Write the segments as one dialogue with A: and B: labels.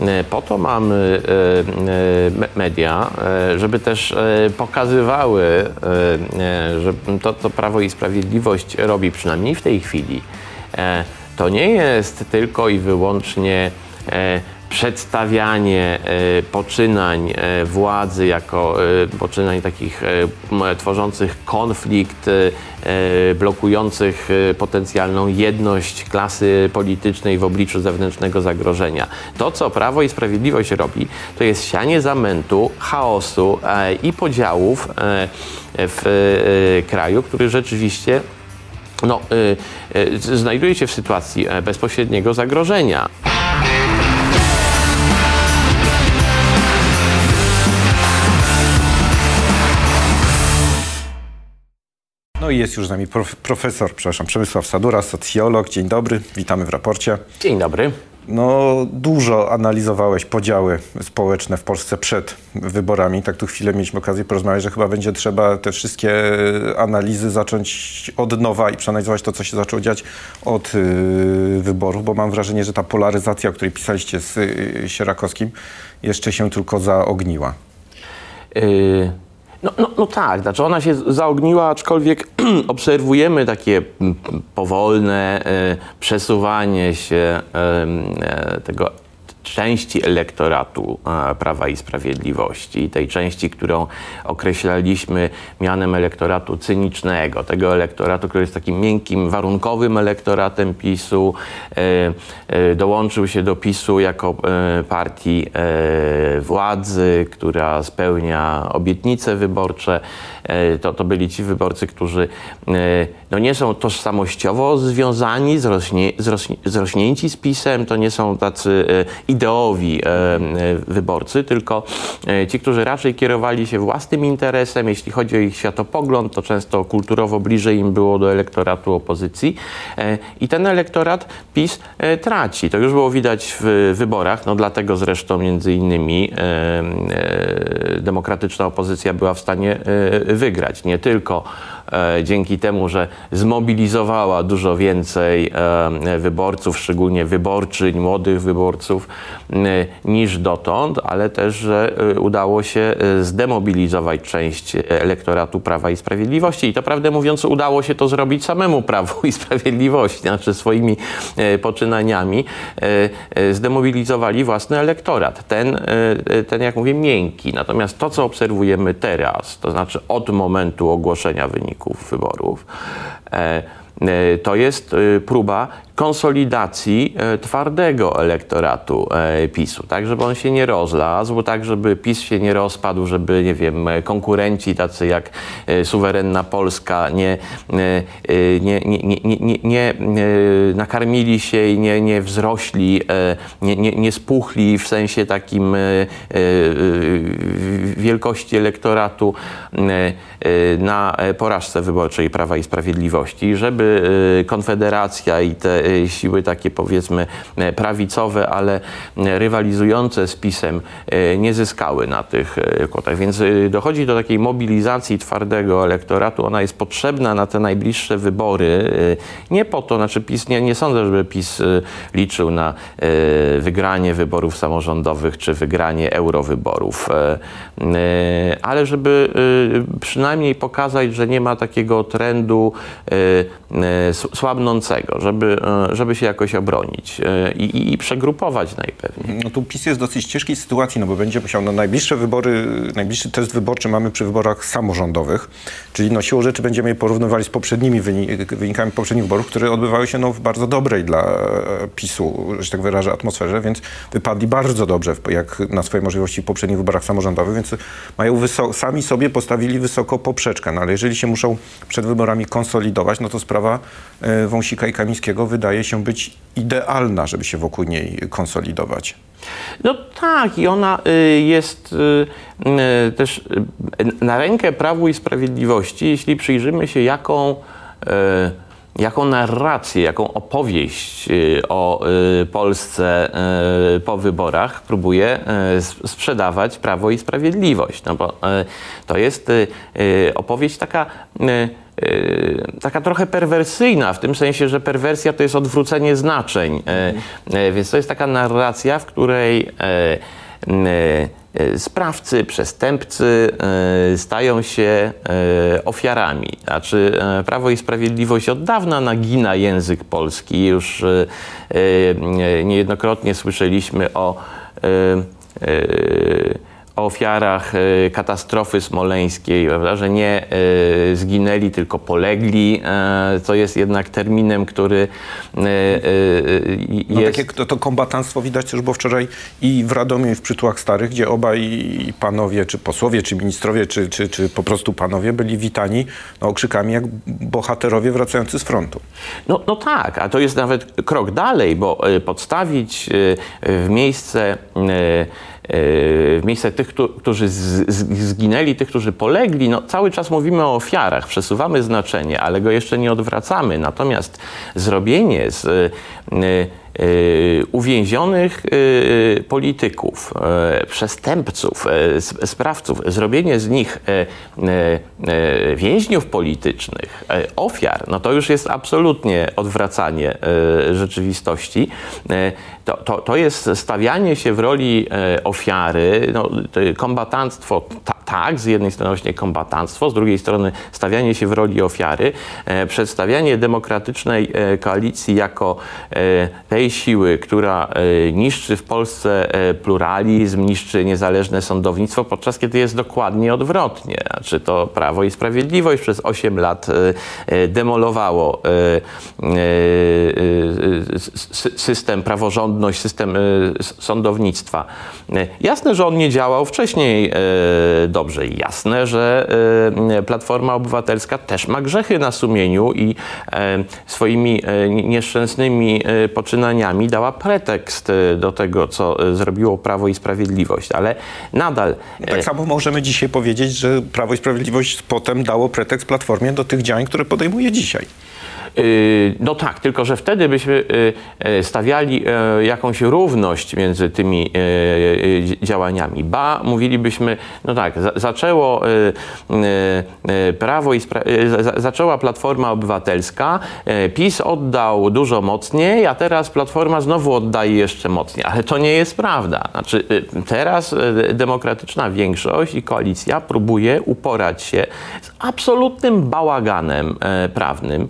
A: E, Po to mamy e, e, me- media, żeby też pokazywały, że to, co Prawo i Sprawiedliwość robi, przynajmniej w tej chwili, to nie jest tylko i wyłącznie przedstawianie e, poczynań e, władzy jako e, poczynań takich tworzących konflikt, blokujących potencjalną jedność klasy politycznej w obliczu zewnętrznego zagrożenia. To, co Prawo i Sprawiedliwość robi, to jest sianie zamętu, chaosu i podziałów w kraju, który rzeczywiście no, znajduje się w sytuacji bezpośredniego zagrożenia.
B: No i jest już z nami prof, profesor, przepraszam, Przemysław Sadura, socjolog. Dzień dobry, witamy w raporcie.
A: Dzień dobry.
B: No, dużo analizowałeś podziały społeczne w Polsce przed wyborami. Tak tu chwilę mieliśmy okazję porozmawiać, że chyba będzie trzeba te wszystkie analizy zacząć od nowa i przeanalizować to, co się zaczęło dziać od y, wyborów, bo mam wrażenie, że ta polaryzacja, o której pisaliście z y, Sierakowskim, jeszcze się tylko zaogniła.
A: Yy, No, no, no tak, znaczy ona się zaogniła, aczkolwiek obserwujemy takie powolne e, przesuwanie się em, e, tego części elektoratu e, Prawa i Sprawiedliwości, tej części, którą określaliśmy mianem elektoratu cynicznego, tego elektoratu, który jest takim miękkim, warunkowym elektoratem PiSu, e, e, dołączył się do PiSu jako partii władzy, która spełnia obietnice wyborcze. To, to byli ci wyborcy, którzy no nie są tożsamościowo związani, zrośnie, zrośnie, zrośnięci z PiSem, to nie są tacy ideowi e, e, wyborcy, tylko e, ci, którzy raczej kierowali się własnym interesem. Jeśli chodzi o ich światopogląd, to często kulturowo bliżej im było do elektoratu opozycji. I ten elektorat PiS traci. To już było widać w wyborach, no dlatego zresztą między innymi demokratyczna opozycja była w stanie wygrać. Nie tylko dzięki temu, że zmobilizowała dużo więcej e, wyborców, szczególnie wyborczyń, młodych wyborców e, niż dotąd, ale też, że e, udało się e, zdemobilizować część elektoratu Prawa i Sprawiedliwości. I to prawdę mówiąc, udało się to zrobić samemu Prawu i Sprawiedliwości, znaczy swoimi poczynaniami zdemobilizowali własny elektorat. Ten, ten, jak mówię, miękki. Natomiast to, co obserwujemy teraz, to znaczy od momentu ogłoszenia wyników wyborów, e, e, to jest próba konsolidacji e, twardego elektoratu e, PiSu, tak żeby on się nie rozlazł, tak żeby PiS się nie rozpadł, żeby, nie wiem, e, konkurenci tacy jak suwerenna Polska nie, nie, nie, nie, nie, nakarmili się i nie, nie wzrośli, nie, nie, nie spuchli w sensie takim wielkości elektoratu na porażce wyborczej Prawa i Sprawiedliwości, żeby Konfederacja i te siły takie powiedzmy e, prawicowe, ale e, rywalizujące z PiSem e, nie zyskały na tych e, kłotach. Więc e, dochodzi do takiej mobilizacji twardego elektoratu. Ona jest potrzebna na te najbliższe wybory. e, Nie po to, znaczy PiS, nie, nie sądzę, żeby PiS e, liczył na e, wygranie wyborów samorządowych czy wygranie eurowyborów, e, e, ale żeby e, przynajmniej pokazać, że nie ma takiego trendu e, e, słabnącego, żeby, e, żeby się jakoś obronić e, i, i- przegrupować najpewniej.
B: No tu PiS jest w dosyć ciężkiej sytuacji, no bo będzie musiał na najbliższe wybory, najbliższy test wyborczy mamy przy wyborach samorządowych, czyli no siłą rzeczy będziemy je porównywali z poprzednimi wyni- wynikami poprzednich wyborów, które odbywały się no w bardzo dobrej dla e, PiSu, że tak wyrażę, atmosferze, więc wypadli bardzo dobrze, jak na swoje możliwości w poprzednich wyborach samorządowych, więc mają sami sobie postawili wysoko poprzeczkę, no ale jeżeli się muszą przed wyborami konsolidować, no to sprawa e, Wąsika i Kamińskiego wydaje się być idealna, żeby się wokół niej konsolidować.
A: No tak, i ona y, jest y, y, też na rękę Prawu i Sprawiedliwości, jeśli przyjrzymy się, jaką, jaką narrację, jaką opowieść y, o y, Polsce y, po wyborach próbuje sprzedawać Prawo i Sprawiedliwość. No bo to jest opowieść taka. taka trochę perwersyjna, w tym sensie, że perwersja to jest odwrócenie znaczeń. Więc to jest taka narracja, w której sprawcy, przestępcy y, stają się ofiarami. Znaczy Prawo i Sprawiedliwość od dawna nagina język polski. Już niejednokrotnie słyszeliśmy o o ofiarach e, katastrofy smoleńskiej, prawda, że nie e, zginęli, tylko polegli. E, to jest jednak terminem, który e,
B: No
A: jest...
B: takie to, to kombatanstwo widać też było wczoraj i w Radomiu, i w Przytułach Starych, gdzie obaj panowie, czy posłowie, czy ministrowie, czy, czy, czy po prostu panowie byli witani no, okrzykami jak bohaterowie wracający z frontu.
A: No, no tak, a to jest nawet krok dalej, bo podstawić w miejsce, w miejsce tych, któ- którzy zginęli, tych, którzy polegli, no cały czas mówimy o ofiarach, przesuwamy znaczenie, ale go jeszcze nie odwracamy. Natomiast zrobienie z e, uwięzionych e, polityków, e, przestępców, sprawców, zrobienie z nich więźniów politycznych, ofiar, no to już jest absolutnie odwracanie rzeczywistości. To, to, to jest stawianie się w roli ofiary, no, kombatanstwo, ta, tak, z jednej strony właśnie kombatanstwo, z drugiej strony stawianie się w roli ofiary, e, przedstawianie demokratycznej e, koalicji jako e, tej siły, która niszczy w Polsce pluralizm, niszczy niezależne sądownictwo, podczas kiedy jest dokładnie odwrotnie. Znaczy to Prawo i Sprawiedliwość przez 8 lat demolowało system, praworządność, system sądownictwa. Jasne, że on nie działał wcześniej dobrze i jasne, że e, Platforma Obywatelska też ma grzechy na sumieniu i e, swoimi e, nieszczęsnymi poczynaniami dała pretekst do tego, co zrobiło Prawo i Sprawiedliwość, ale nadal
B: Tak samo możemy dzisiaj powiedzieć, że Prawo i Sprawiedliwość potem dało pretekst Platformie do tych działań, które podejmuje dzisiaj.
A: Yy, No tak, tylko że wtedy byśmy yy, yy, stawiali yy, jakąś równość między tymi yy, działaniami. Ba, mówilibyśmy, no tak, za, zaczęło yy, Prawo i zaczęła Platforma Obywatelska, PiS oddał dużo mocniej, a teraz Platforma znowu oddaje jeszcze mocniej. Ale to nie jest prawda. Znaczy, teraz demokratyczna większość i koalicja próbuje uporać się z absolutnym bałaganem e, prawnym,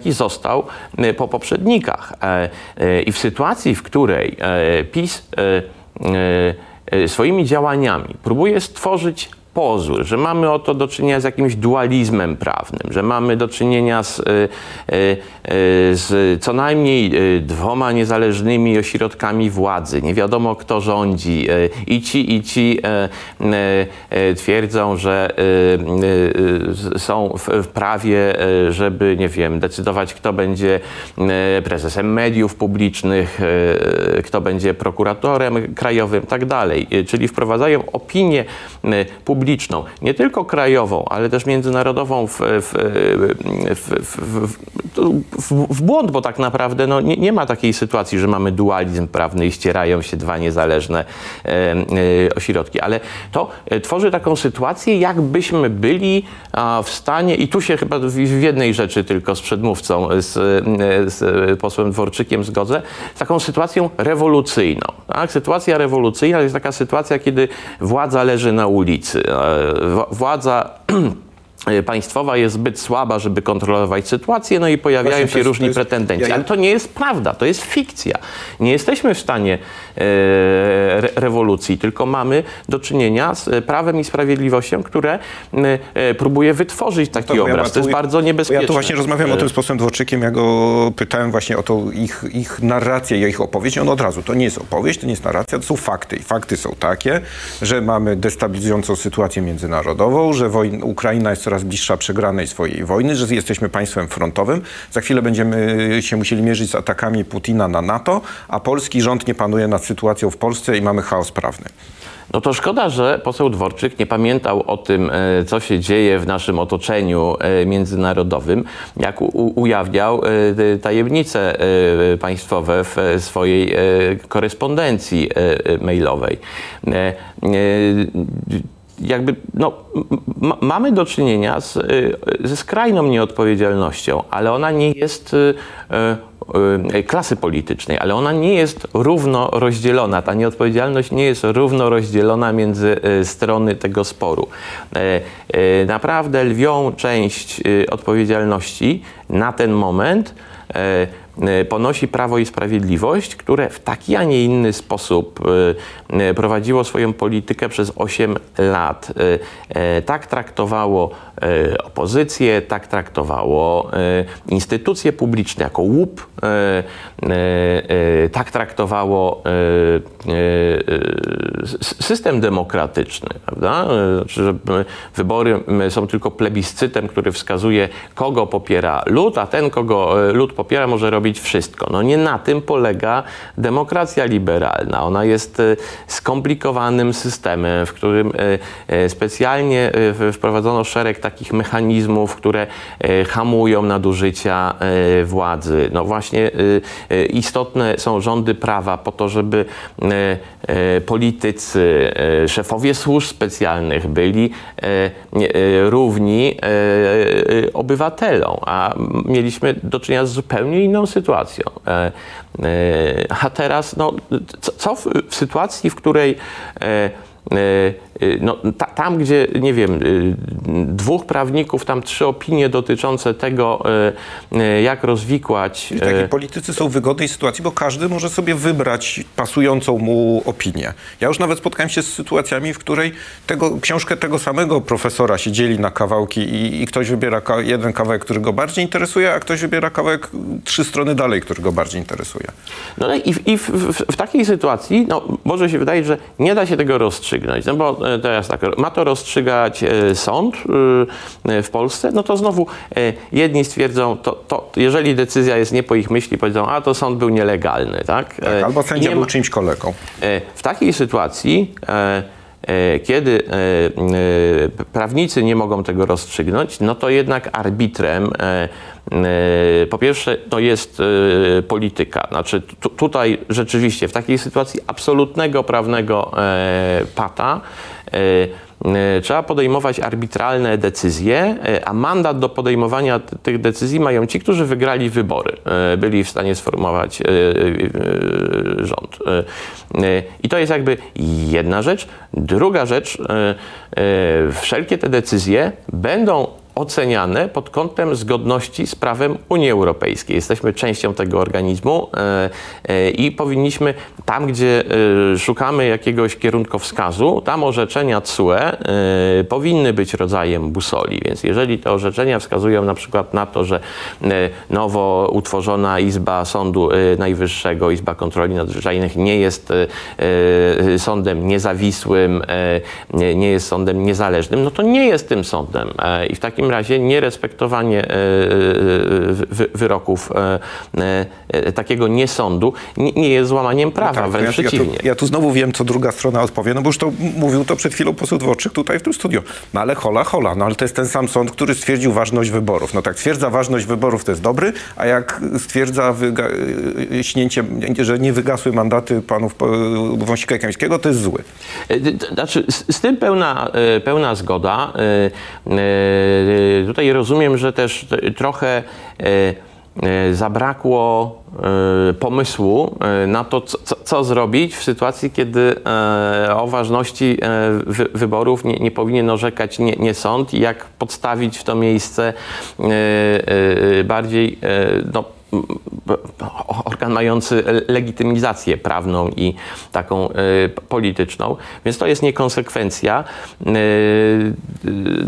A: jaki został e, po poprzednikach. E, e, I w sytuacji, w której PiS swoimi działaniami próbuje stworzyć pozór, że mamy oto do czynienia z jakimś dualizmem prawnym, że mamy do czynienia z, e, e, e, z co najmniej dwoma niezależnymi ośrodkami władzy. Nie wiadomo, kto rządzi. I ci, i ci twierdzą, że są w, prawie, żeby, nie wiem, decydować, kto będzie prezesem mediów publicznych, kto będzie prokuratorem krajowym, tak dalej. Czyli wprowadzają opinię e, publiczną, nie tylko krajową, ale też międzynarodową w, w, w, w, błąd, bo tak naprawdę no, nie, nie ma takiej sytuacji, że mamy dualizm prawny i ścierają się dwa niezależne e, e, ośrodki. Ale to e, tworzy taką sytuację, jakbyśmy byli a, w stanie, i tu się chyba w, jednej rzeczy tylko z przedmówcą, z, e, z posłem Dworczykiem zgodzę, z taką sytuacją rewolucyjną. Tak? Sytuacja rewolucyjna to jest taka sytuacja, kiedy władza leży na ulicy. E, Władza państwowa jest zbyt słaba, żeby kontrolować sytuację, no i pojawiają
B: Właśnie to
A: się
B: jest-
A: różni
B: to jest-
A: pretendenci.
B: ja- ja-
A: Ale to nie jest prawda, to jest fikcja. Nie jesteśmy w stanie e, re, rewolucji, tylko mamy do czynienia z e, prawem i sprawiedliwością, które e, próbuje wytworzyć taki
B: To bo ja-
A: obraz. To jest
B: tu-
A: bardzo niebezpieczne.
B: Ja tu właśnie rozmawiam o
A: E,
B: tym z posłem Dworczykiem, ja go pytałem właśnie o tą ich, ich narrację, ich opowieść i on od razu, to nie jest opowieść, to nie jest narracja, to są fakty. I fakty są takie, że mamy destabilizującą sytuację międzynarodową, że wojna, Ukraina jest coraz bliższa przegranej swojej wojny, że jesteśmy państwem frontowym. Za chwilę będziemy się musieli mierzyć z atakami Putina na NATO, a polski rząd nie panuje nad sytuacją w Polsce i mamy chaos prawny.
A: No to szkoda, że poseł Dworczyk nie pamiętał o tym, e, co się dzieje w naszym otoczeniu e, międzynarodowym, jak ujawniał e, tajemnice państwowe w swojej korespondencji mailowej. Jakby, no, mamy do czynienia z, y, ze skrajną nieodpowiedzialnością, ale ona nie jest y, y, klasy politycznej, ale ona nie jest równo rozdzielona. Ta nieodpowiedzialność nie jest równo rozdzielona między strony tego sporu. E, e, Naprawdę lwią część odpowiedzialności na ten moment e, ponosi Prawo i Sprawiedliwość, które w taki, a nie inny sposób e, e, prowadziło swoją politykę przez 8 lat. Tak traktowało opozycję, tak traktowało instytucje publiczne jako łup, tak traktowało system demokratyczny, prawda? Znaczy, że wybory są tylko plebiscytem, który wskazuje, kogo popiera lud, a ten, kogo lud popiera, może robić wszystko. No nie na tym polega demokracja liberalna. Ona jest e, skomplikowanym systemem, w którym e, e, specjalnie wprowadzono szereg takich mechanizmów, które hamują nadużycia władzy. No właśnie istotne są rządy prawa po to, żeby politycy, szefowie służb specjalnych byli równi obywatelom, a mieliśmy do czynienia z zupełnie inną sytuacją. E, e, A teraz, no, co, w, sytuacji, w której e, no, ta, tam, gdzie, nie wiem, e, dwóch prawników, tam trzy opinie dotyczące tego, e, jak rozwikłać.
B: I taki
A: e,
B: politycy są w wygodnej sytuacji, bo każdy może sobie wybrać pasującą mu opinię. Ja już nawet spotkałem się z sytuacjami, w której tego, książkę tego samego profesora się dzieli na kawałki i, i ktoś wybiera ka- jeden kawałek, który go bardziej interesuje, a ktoś wybiera kawałek trzy strony dalej, który go bardziej interesuje.
A: No i, w, i w, w, w takiej sytuacji, no, może się wydaje, że nie da się tego rozstrzygnąć, no bo teraz tak, ma to rozstrzygać e, sąd e, w Polsce, no to znowu e, jedni stwierdzą, to, to jeżeli decyzja jest nie po ich myśli, powiedzą, a to sąd był nielegalny, tak?
B: Tak,
A: E,
B: albo sędzia był
A: ma-
B: czyimś kolegą.
A: E, W takiej sytuacji, e, e, kiedy e, e, prawnicy nie mogą tego rozstrzygnąć, no to jednak arbitrem e, e, po pierwsze to jest e, polityka. Znaczy tu, tutaj rzeczywiście w takiej sytuacji absolutnego prawnego e, pata e, e, trzeba podejmować arbitralne decyzje, e, a mandat do podejmowania tych decyzji mają ci, którzy wygrali wybory, e, byli w stanie sformować e, e, rząd. E, e, I to jest jakby jedna rzecz. Druga rzecz, e, e, wszelkie te decyzje będą oceniane pod kątem zgodności z prawem Unii Europejskiej. Jesteśmy częścią tego organizmu e, e, i powinniśmy tam, gdzie e, szukamy jakiegoś kierunkowskazu, tam orzeczenia CUE powinny być rodzajem busoli. Więc jeżeli te orzeczenia wskazują na przykład na to, że nowo utworzona Izba Sądu Najwyższego, Izba Kontroli Nadzwyczajnych nie jest sądem niezawisłym, nie, jest sądem niezależnym, no to nie jest tym sądem. I w takim razie nierespektowanie e, e, wy- wyroków e, takiego niesądu nie, jest złamaniem prawa,
B: Tak,
A: wręcz
B: ja, ja,
A: przeciwnie.
B: tu, ja tu znowu wiem, co druga strona odpowie, no bo już to mówił to przed chwilą poseł Dworczyk tutaj w tym studiu. No ale hola, hola, no ale to jest ten sam sąd, który stwierdził ważność wyborów. No tak, stwierdza ważność wyborów, to jest dobry, a jak stwierdza y, śnięcie, że nie wygasły mandaty panów Wąsika i Kamińskiego, to jest zły.
A: Znaczy, z, z tym pełna, pełna zgoda. E, Tutaj rozumiem, że też trochę e, e, zabrakło e, pomysłu na to, co, co- zrobić w sytuacji, kiedy o ważności wy, wyborów nie, nie powinien orzekać nie, nie sąd. I jak podstawić w to miejsce bardziej no, organ mający legitymizację prawną i taką p- polityczną, więc to jest niekonsekwencja. E,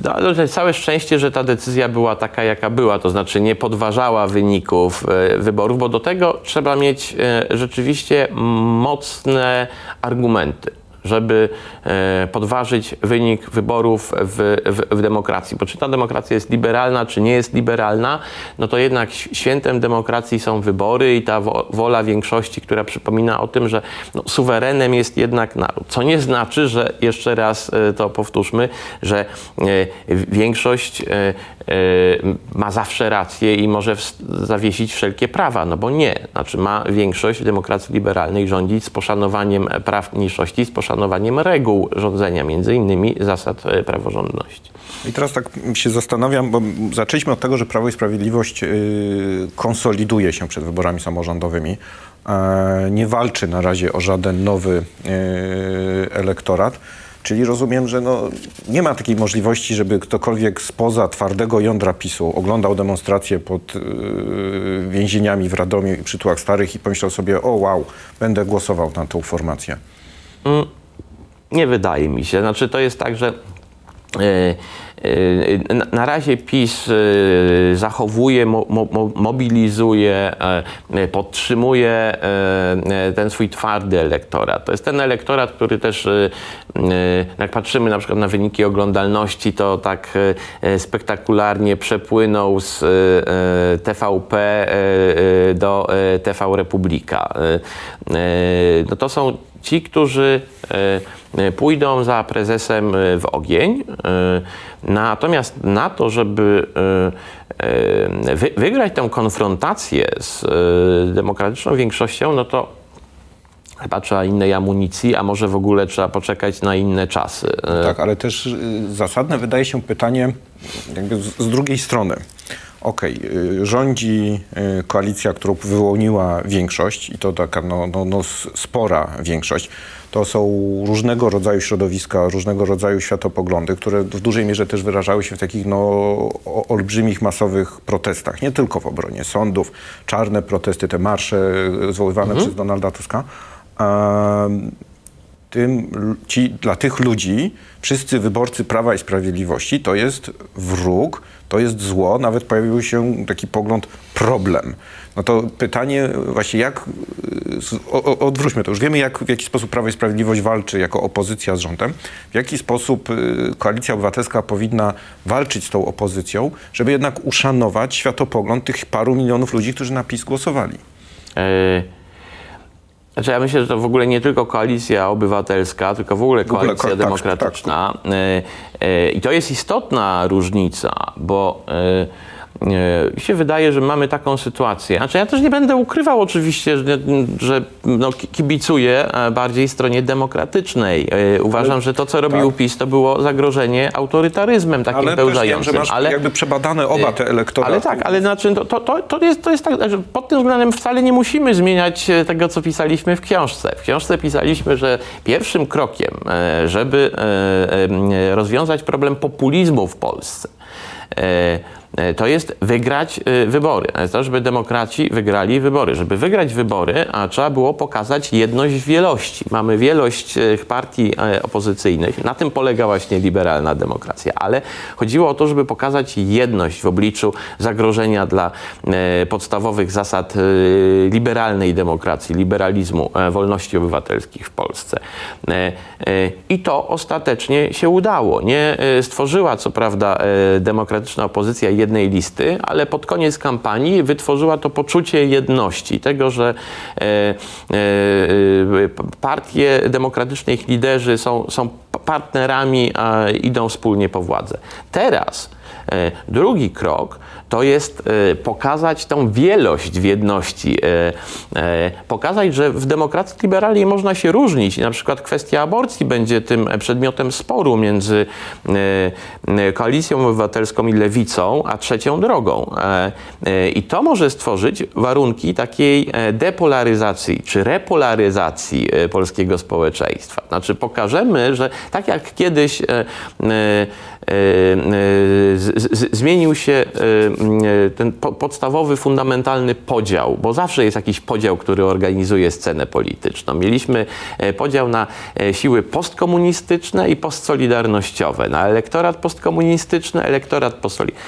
A: no, ale całe szczęście, że ta decyzja była taka, jaka była, to znaczy nie podważała wyników wyborów, bo do tego trzeba mieć rzeczywiście mocne argumenty. Żeby e, podważyć wynik wyborów w, w, w demokracji. Bo czy ta demokracja jest liberalna, czy nie jest liberalna, no to jednak świętem demokracji są wybory i ta wola większości, która przypomina o tym, że no, suwerenem jest jednak naród. Co nie znaczy, że jeszcze raz e, to powtórzmy, że e, większość ma zawsze rację i może zawiesić wszelkie prawa, no bo nie. Znaczy ma większość demokracji liberalnej rządzić z poszanowaniem praw mniejszości, z poszanowaniem reguł rządzenia, między innymi zasad e, praworządności.
B: I teraz tak się zastanawiam, bo zaczęliśmy od tego, że Prawo i Sprawiedliwość yy, konsoliduje się przed wyborami samorządowymi. E, nie walczy na razie o żaden nowy elektorat. Czyli rozumiem, że no, nie ma takiej możliwości, żeby ktokolwiek spoza twardego jądra PiSu oglądał demonstracje pod yy, więzieniami w Radomiu i przytułach starych i pomyślał sobie, o wow, będę głosował na tą formację.
A: Mm, nie wydaje mi się. Znaczy to jest tak, że yy, na razie PiS y, zachowuje, mobilizuje, podtrzymuje ten swój twardy elektorat. To jest ten elektorat, który też, y, y, jak patrzymy na przykład na wyniki oglądalności, to tak spektakularnie przepłynął z TVP do TV Republika. No to są ci, którzy pójdą za prezesem w ogień. E, natomiast na to, żeby wygrać tę konfrontację z demokratyczną większością, no to chyba trzeba innej amunicji, a może w ogóle trzeba poczekać na inne czasy.
B: Tak, ale też zasadne wydaje się pytanie jakby z, drugiej strony. Okej, okay, rządzi koalicja, którą wyłoniła większość i to taka no, no, no spora większość to są różnego rodzaju środowiska, różnego rodzaju światopoglądy, które w dużej mierze też wyrażały się w takich no, olbrzymich, masowych protestach. Nie tylko w obronie sądów, czarne protesty, te marsze zwoływane mhm. przez Donalda Tuska. Tym, ci, dla tych ludzi wszyscy wyborcy Prawa i Sprawiedliwości to jest wróg, to jest zło, nawet pojawił się taki pogląd problem. No to pytanie właśnie jak, o, odwróćmy to, już wiemy jak, w jaki sposób Prawo i Sprawiedliwość walczy jako opozycja z rządem, w jaki sposób y, Koalicja Obywatelska powinna walczyć z tą opozycją, żeby jednak uszanować światopogląd tych paru milionów ludzi, którzy na PiS głosowali. E,
A: znaczy ja myślę, że to w ogóle nie tylko koalicja obywatelska, tylko w ogóle koalicja w ogóle, tak, demokratyczna. Tak, tak. I to jest istotna różnica, bo mi się wydaje, że mamy taką sytuację. Znaczy ja też nie będę ukrywał oczywiście, że, że no, kibicuję e, bardziej stronie demokratycznej. E, uważam, że to, co robił tak. PiS, to było zagrożenie autorytaryzmem takim
B: ale
A: pełzającym.
B: Wiem, że ale jakby przebadane oba e, te elektoraty.
A: Ale tak, ale znaczy, to, to, to, jest, to jest tak, że pod tym względem wcale nie musimy zmieniać tego, co pisaliśmy w książce. W książce pisaliśmy, że pierwszym krokiem, żeby rozwiązać problem populizmu w Polsce, E, to jest wygrać e, wybory. To, żeby demokraci wygrali wybory. Żeby wygrać wybory, a trzeba było pokazać jedność wielości. Mamy wielość e, partii opozycyjnych. Na tym polega właśnie liberalna demokracja. Ale chodziło o to, żeby pokazać jedność w obliczu zagrożenia dla podstawowych zasad liberalnej demokracji, liberalizmu, wolności obywatelskich w Polsce. I to ostatecznie się udało. Nie stworzyła co prawda demokratyczna opozycja jednej listy, ale pod koniec kampanii wytworzyła to poczucie jedności, tego, że e, e, partie demokratyczne, ich liderzy są, są partnerami, a idą wspólnie po władzę. Teraz e, drugi krok to jest e, pokazać tą wielość w jedności, e, e, pokazać, że w demokracji liberalnej można się różnić. Na przykład kwestia aborcji będzie tym przedmiotem sporu między Koalicją Obywatelską i Lewicą, a trzecią drogą. I to może stworzyć warunki takiej depolaryzacji czy repolaryzacji polskiego społeczeństwa. Znaczy pokażemy, że tak jak kiedyś zmienił się ten po, podstawowy, fundamentalny podział, bo zawsze jest jakiś podział, który organizuje scenę polityczną. Mieliśmy e, podział na e, siły postkomunistyczne i postsolidarnościowe, na elektorat postkomunistyczny, elektorat postsolidarny.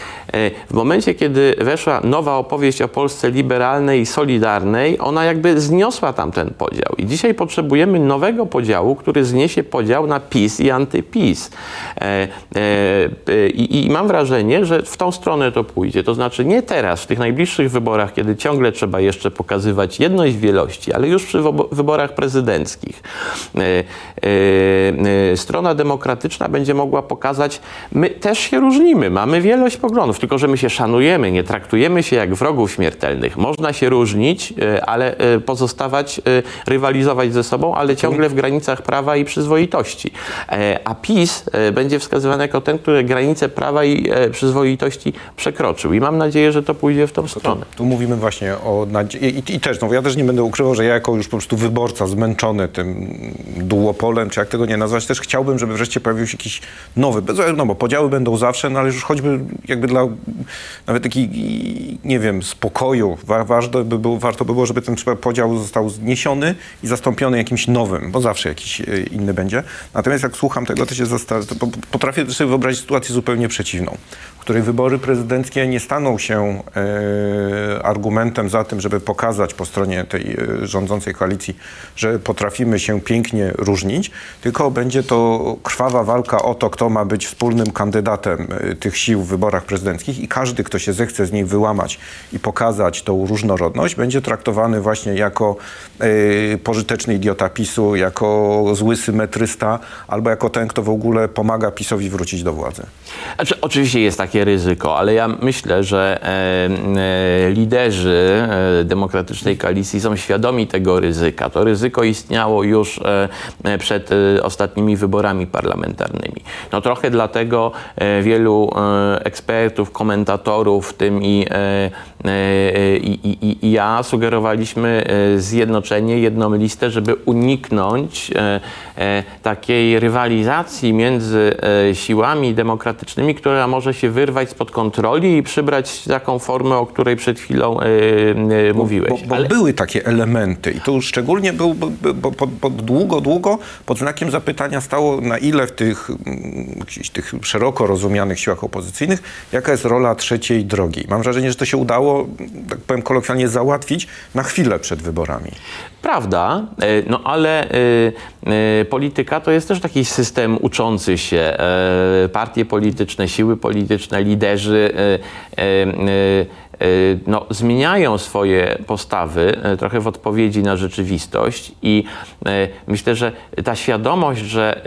A: W momencie, kiedy weszła nowa opowieść o Polsce liberalnej i solidarnej, ona jakby zniosła tamten podział. I dzisiaj potrzebujemy nowego podziału, który zniesie podział na PiS i antyPiS. E, e, i, I mam wrażenie, że w tą stronę to pójdzie. To znaczy nie teraz, w tych najbliższych wyborach, kiedy ciągle trzeba jeszcze pokazywać jedność wielości, ale już przy wyborach prezydenckich. E, strona demokratyczna będzie mogła pokazać, my też się różnimy, mamy wielość poglądów, tylko że my się szanujemy, nie traktujemy się jak wrogów śmiertelnych. Można się różnić, ale pozostawać, rywalizować ze sobą, ale ciągle w granicach prawa i przyzwoitości. A PiS będzie wskazywany jako ten, który granice prawa i e, przyzwoitości I mam nadzieję, że to pójdzie w tą stronę.
B: Tu, tu mówimy właśnie o nadziei. I, I, też, no ja też nie będę ukrywał, że ja jako już po prostu wyborca zmęczony tym duopolem, czy jak tego nie nazwać, też chciałbym, żeby wreszcie pojawił się jakiś nowy, no bo podziały będą zawsze, no ale już choćby jakby dla nawet takiej, nie wiem, spokoju, warto by było, warto by było, żeby ten podział został zniesiony i zastąpiony jakimś nowym, bo zawsze jakiś e, inny będzie. Natomiast jak słucham tego, to się zastanawiam, potrafię sobie wyobrazić sytuację zupełnie przeciwną, w której wybory prezydenckie nie staną się e, argumentem za tym, żeby pokazać po stronie tej e, rządzącej koalicji, że potrafimy się pięknie różnić, tylko będzie to krwawa walka o to, kto ma być wspólnym kandydatem e, tych sił w wyborach prezydenckich i każdy, kto się zechce z niej wyłamać i pokazać tą różnorodność, będzie traktowany właśnie jako pożyteczny idiota PiSu, jako zły symetrysta albo jako ten, kto w ogóle pomaga PiSowi wrócić do władzy.
A: Znaczy, oczywiście jest takie ryzyko, ale ja myślę, że e, e, liderzy e, demokratycznej koalicji są świadomi tego ryzyka. To ryzyko istniało już przed ostatnimi wyborami parlamentarnymi. No trochę dlatego wielu ekspertów, komentatorów, w tym i, i, i, i ja, sugerowaliśmy zjednoczenie, jedną listę, żeby uniknąć takiej rywalizacji między siłami demokratycznymi, która może się wyrwać spod kontroli i przybrać taką formę, o której przed chwilą yy, mówiłeś.
B: Bo, bo Ale... były takie elementy i to szczególnie był, bo, bo, bo, bo, długo, długo pod znakiem zapytania stało, na ile w tych, mm, tych szeroko rozumianych siłach opozycyjnych, jaka jest rola trzeciej drogi. Mam wrażenie, że to się udało, tak powiem kolokwialnie, załatwić na chwilę przed wyborami.
A: Prawda, no ale polityka to jest też taki system uczący się partie polityczne, siły polityczne, liderzy e, e, e, no, zmieniają swoje postawy trochę w odpowiedzi na rzeczywistość i myślę, że ta świadomość, że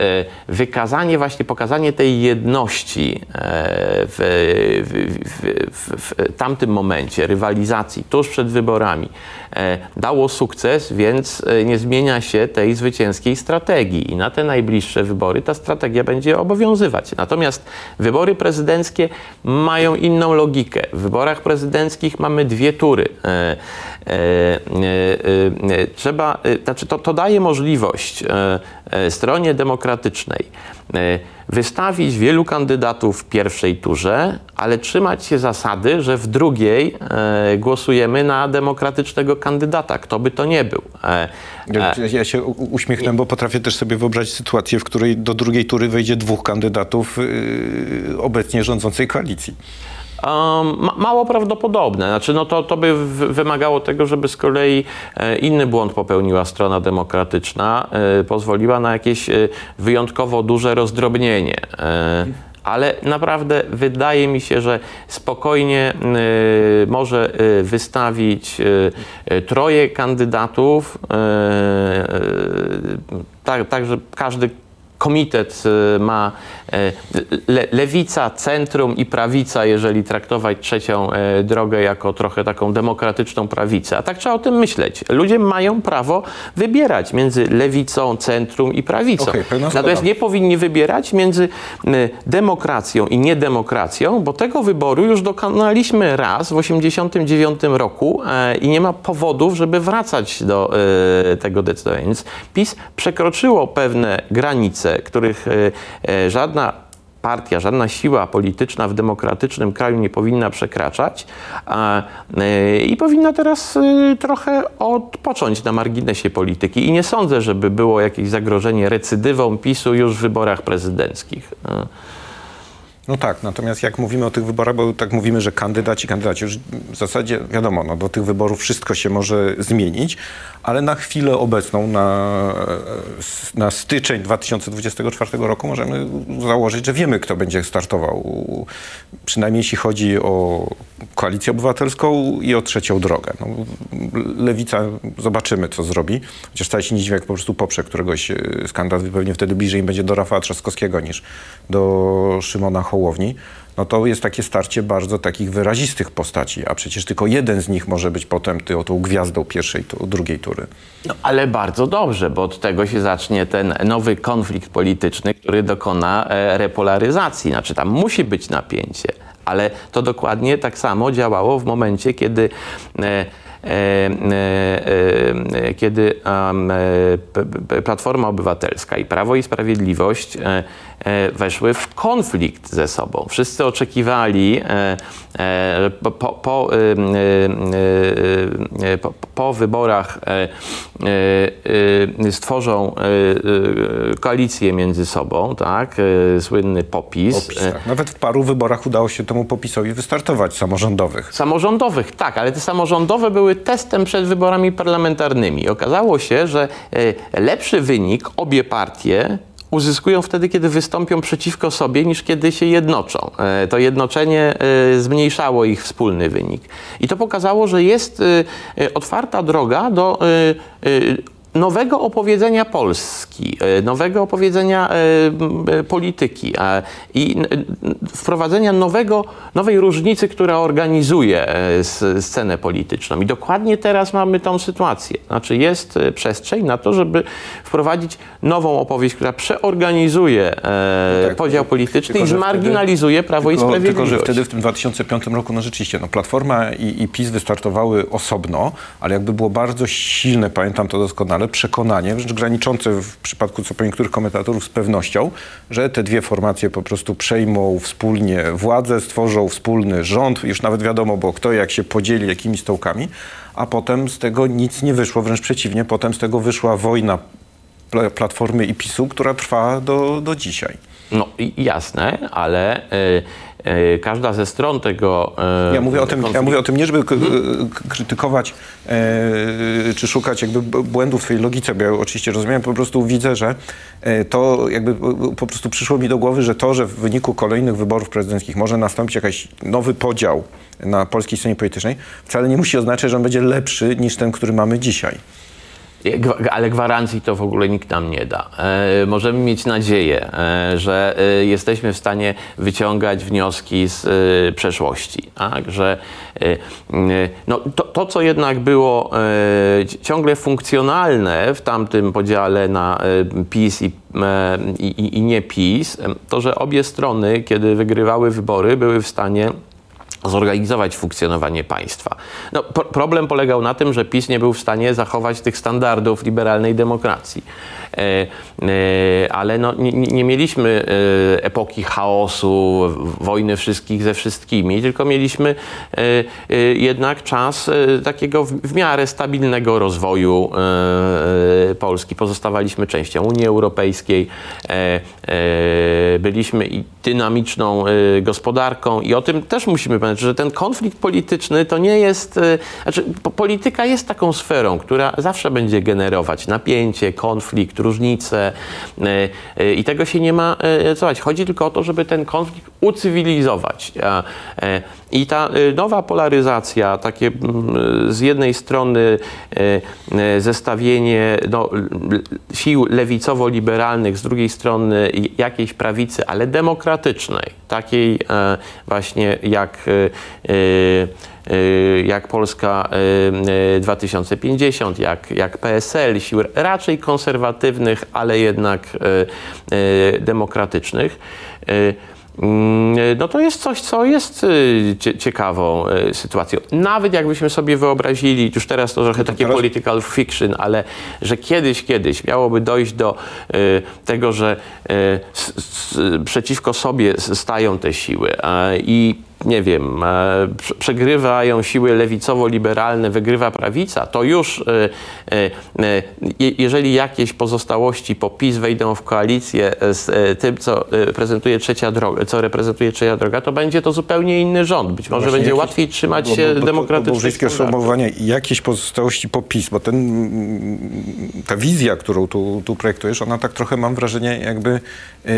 A: wykazanie, właśnie pokazanie tej jedności w, w, w, w tamtym momencie, rywalizacji tuż przed wyborami, dało sukces, więc nie zmienia się tej zwycięskiej strategii i na te najbliższe wybory ta strategia będzie obowiązywać. Natomiast wybory prezydenckie mają inną logikę. W wyborach prezydenckich mamy dwie tury. E, e, e, trzeba, znaczy to, to daje możliwość stronie demokratycznej wystawić wielu kandydatów w pierwszej turze, ale trzymać się zasady, że w drugiej głosujemy na demokratycznego kandydata, kto by to nie był.
B: Ja, ja się uśmiechnę, bo potrafię też sobie wyobrazić sytuację, w której do drugiej tury wejdzie dwóch kandydatów yy, obecnie rządzącej koalicji.
A: Um, mało prawdopodobne. Znaczy, no to, to by wymagało tego, żeby z kolei e, inny błąd popełniła strona demokratyczna, e, pozwoliła na jakieś e, wyjątkowo duże rozdrobnienie. Ale naprawdę wydaje mi się, że spokojnie może wystawić troje kandydatów, tak, tak że każdy komitet y, ma e, le, lewica, centrum i prawica, jeżeli traktować trzecią e, drogę jako trochę taką demokratyczną prawicę. A tak trzeba o tym myśleć. Ludzie mają prawo wybierać między lewicą, centrum i prawicą. Okay, Natomiast nie powinni wybierać między demokracją i niedemokracją, bo tego wyboru już dokonaliśmy raz w 1989 roku e, i nie ma powodów, żeby wracać do tego decydowania. Więc PiS przekroczyło pewne granice których e, e, żadna partia, żadna siła polityczna w demokratycznym kraju nie powinna przekraczać y, i powinna teraz trochę odpocząć na marginesie polityki. I nie sądzę, żeby było jakieś zagrożenie recydywą PiSu już w wyborach prezydenckich.
B: No tak, natomiast jak mówimy o tych wyborach, bo tak mówimy, że kandydaci, kandydaci, już w zasadzie wiadomo, no, do tych wyborów wszystko się może zmienić, ale na chwilę obecną, na, na styczeń 2024 roku możemy założyć, że wiemy, kto będzie startował. Przynajmniej jeśli chodzi o koalicję obywatelską i o trzecią drogę. No, lewica, zobaczymy, co zrobi. Chociaż wcale się nie dziwię, jak po prostu poprze któregoś z kandydatów, pewnie wtedy bliżej będzie do Rafała Trzaskowskiego niż do Szymona Hołowni no to jest takie starcie bardzo takich wyrazistych postaci, a przecież tylko jeden z nich może być potem ty, tą gwiazdą pierwszej, drugiej tury.
A: No, ale bardzo dobrze, bo od tego się zacznie ten nowy konflikt polityczny, który dokona e, repolaryzacji. Znaczy tam musi być napięcie, ale to dokładnie tak samo działało w momencie, kiedy e, kiedy Platforma Obywatelska i Prawo i Sprawiedliwość weszły w konflikt ze sobą. Wszyscy oczekiwali po, po, po, po wyborach stworzą koalicję między sobą, tak? Słynny popis. popis
B: tak. Nawet w paru wyborach udało się temu popisowi wystartować samorządowych.
A: Samorządowych, tak, ale te samorządowe były testem przed wyborami parlamentarnymi. Okazało się, że e, lepszy wynik obie partie uzyskują wtedy, kiedy wystąpią przeciwko sobie, niż kiedy się jednoczą. E, to jednoczenie e, zmniejszało ich wspólny wynik. I to pokazało, że jest otwarta droga do nowego opowiedzenia Polski, e, nowego opowiedzenia e, polityki i wprowadzenia nowego, nowej różnicy, która organizuje e, scenę polityczną. I dokładnie teraz mamy tą sytuację. Znaczy jest przestrzeń na to, żeby wprowadzić nową opowieść, która przeorganizuje no tak, podział polityczny tylko, i zmarginalizuje wtedy, Prawo
B: tylko,
A: i Sprawiedliwość.
B: Tylko, że wtedy w tym 2005 roku, no rzeczywiście, no Platforma i, i PiS wystartowały osobno, ale jakby było bardzo silne, pamiętam to doskonale, przekonanie, wręcz graniczące w przypadku co po niektórych komentatorów z pewnością, że te dwie formacje po prostu przejmą wspólnie władzę, stworzą wspólny rząd, już nawet wiadomo, bo kto jak się podzieli jakimi stołkami, a potem z tego nic nie wyszło, wręcz przeciwnie, potem z tego wyszła wojna Platformy i PiSu, która trwa do, do dzisiaj.
A: No jasne, ale y, każda ze stron tego.
B: Y, ja, mówię o tym, ja mówię o tym nie, żeby krytykować czy szukać jakby błędów w twojej logice, bo ja oczywiście rozumiem, po prostu widzę, że to jakby po prostu przyszło mi do głowy, że to, że w wyniku kolejnych wyborów prezydenckich może nastąpić jakiś nowy podział na polskiej scenie politycznej, wcale nie musi oznaczać, że on będzie lepszy niż ten, który mamy dzisiaj.
A: Ale gwarancji to w ogóle nikt nam nie da. E, możemy mieć nadzieję, e, że e, jesteśmy w stanie wyciągać wnioski z przeszłości. Tak? Że no, to, to, co jednak było ciągle funkcjonalne w tamtym podziale na PiS i, i, i nie PiS, to że obie strony, kiedy wygrywały wybory, były w stanie zorganizować funkcjonowanie państwa. No, problem polegał na tym, że PiS nie był w stanie zachować tych standardów liberalnej demokracji. E, e, ale no, nie, nie, mieliśmy e, epoki chaosu, wojny wszystkich ze wszystkimi, tylko mieliśmy jednak czas takiego w miarę stabilnego rozwoju Polski. Pozostawaliśmy częścią Unii Europejskiej, byliśmy dynamiczną gospodarką i o tym też musimy pamiętać, że ten konflikt polityczny to nie jest, znaczy polityka jest taką sferą, która zawsze będzie generować napięcie, konflikt, różnice e, e, i tego się nie ma e, co Chodzi tylko o to, żeby ten konflikt ucywilizować. I ta nowa polaryzacja, takie z jednej strony zestawienie no, sił lewicowo-liberalnych, z drugiej strony jakiejś prawicy, ale demokratycznej, takiej właśnie jak jak Polska 2050, y, y, jak, jak PSL, sił raczej konserwatywnych, ale jednak demokratycznych. Mm, no to jest coś, co jest cie- ciekawą y, sytuacją. Nawet jakbyśmy sobie wyobrazili, już teraz to trochę takie political fiction, ale że kiedyś, kiedyś miałoby dojść do tego, że przeciwko sobie stają te siły e, i nie wiem, e, prze- przegrywają siły lewicowo-liberalne, wygrywa prawica, to już e, e, je- jeżeli jakieś pozostałości po PiS wejdą w koalicję z tym, co prezentuje trzecia droga, co reprezentuje trzecia droga, to będzie to zupełnie inny rząd. Być może
B: Właśnie
A: będzie
B: jakieś-
A: łatwiej trzymać się demokratycznych
B: sformułowanie. Jakieś pozostałości po PiS, bo ten, ta wizja, którą tu, tu projektujesz, ona tak trochę mam wrażenie jakby yy,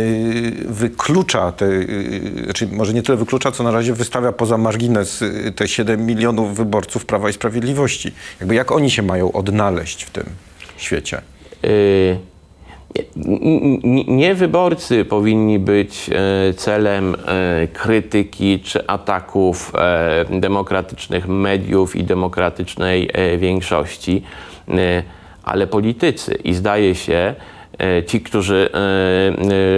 B: wyklucza te, yy, znaczy może nie tyle wyklucza, co na razie wystawia poza margines yy, te 7 milionów wyborców Prawa i Sprawiedliwości. Jakby jak oni się mają odnaleźć w tym świecie?
A: Y, nie- nie- wyborcy powinni być e, celem e, krytyki czy ataków e, demokratycznych mediów i demokratycznej większości, ale politycy. I zdaje się, ci, którzy e,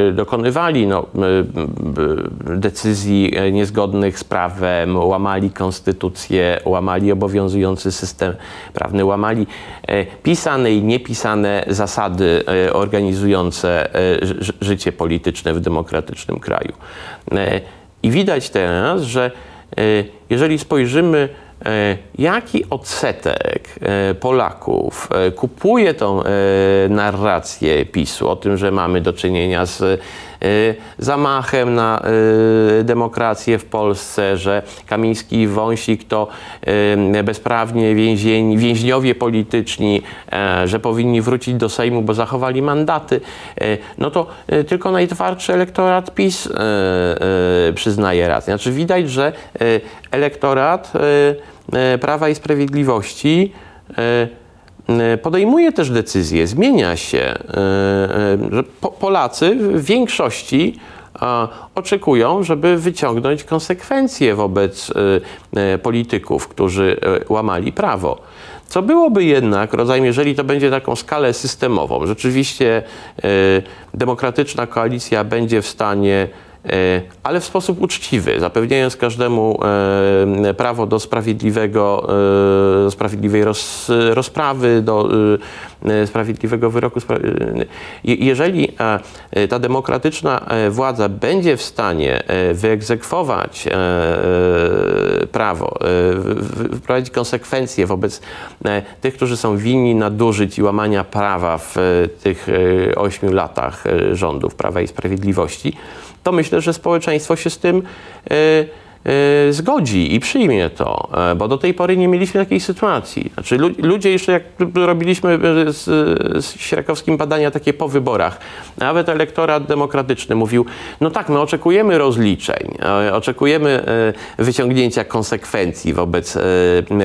A: e, dokonywali no, e, decyzji e, niezgodnych z prawem, łamali konstytucję, łamali obowiązujący system prawny, łamali e, pisane i niepisane zasady e, organizujące e, ży- życie polityczne w demokratycznym kraju. E, I widać teraz, że e, jeżeli spojrzymy E, Jaki odsetek e, Polaków e, kupuje tą e, narrację PiSu? O tym, że mamy do czynienia z e, zamachem na e, demokrację w Polsce, że Kamiński i Wąsik to e, bezprawnie więzieni, więźniowie polityczni, e, że powinni wrócić do Sejmu, bo zachowali mandaty, e, no to e, tylko najtwardszy elektorat PiS przyznaje rację. Znaczy widać, że elektorat Prawa i Sprawiedliwości podejmuje też decyzje, zmienia się, że po, Polacy w większości oczekują, żeby wyciągnąć konsekwencje wobec polityków, którzy łamali prawo. Co byłoby jednak rodzajem, jeżeli to będzie taką skalę systemową, rzeczywiście demokratyczna koalicja będzie w stanie ale w sposób uczciwy, zapewniając każdemu e, prawo do sprawiedliwego, e, sprawiedliwej roz, rozprawy, do e, sprawiedliwego wyroku. E, je- jeżeli e, ta demokratyczna e, władza będzie w stanie e, wyegzekwować e, e, prawo, e, wprowadzić konsekwencje wobec e, tych, którzy są winni nadużyć i łamania prawa w e, tych e, ośmiu latach e, rządów Prawa i Sprawiedliwości, to myślę, że społeczeństwo się z tym e, e, zgodzi i przyjmie to, e, bo do tej pory nie mieliśmy takiej sytuacji. Znaczy, lu- ludzie jeszcze jak robiliśmy e, z, z Sierakowskim badania takie po wyborach, nawet elektorat demokratyczny mówił, no tak, my oczekujemy rozliczeń, e, oczekujemy wyciągnięcia konsekwencji wobec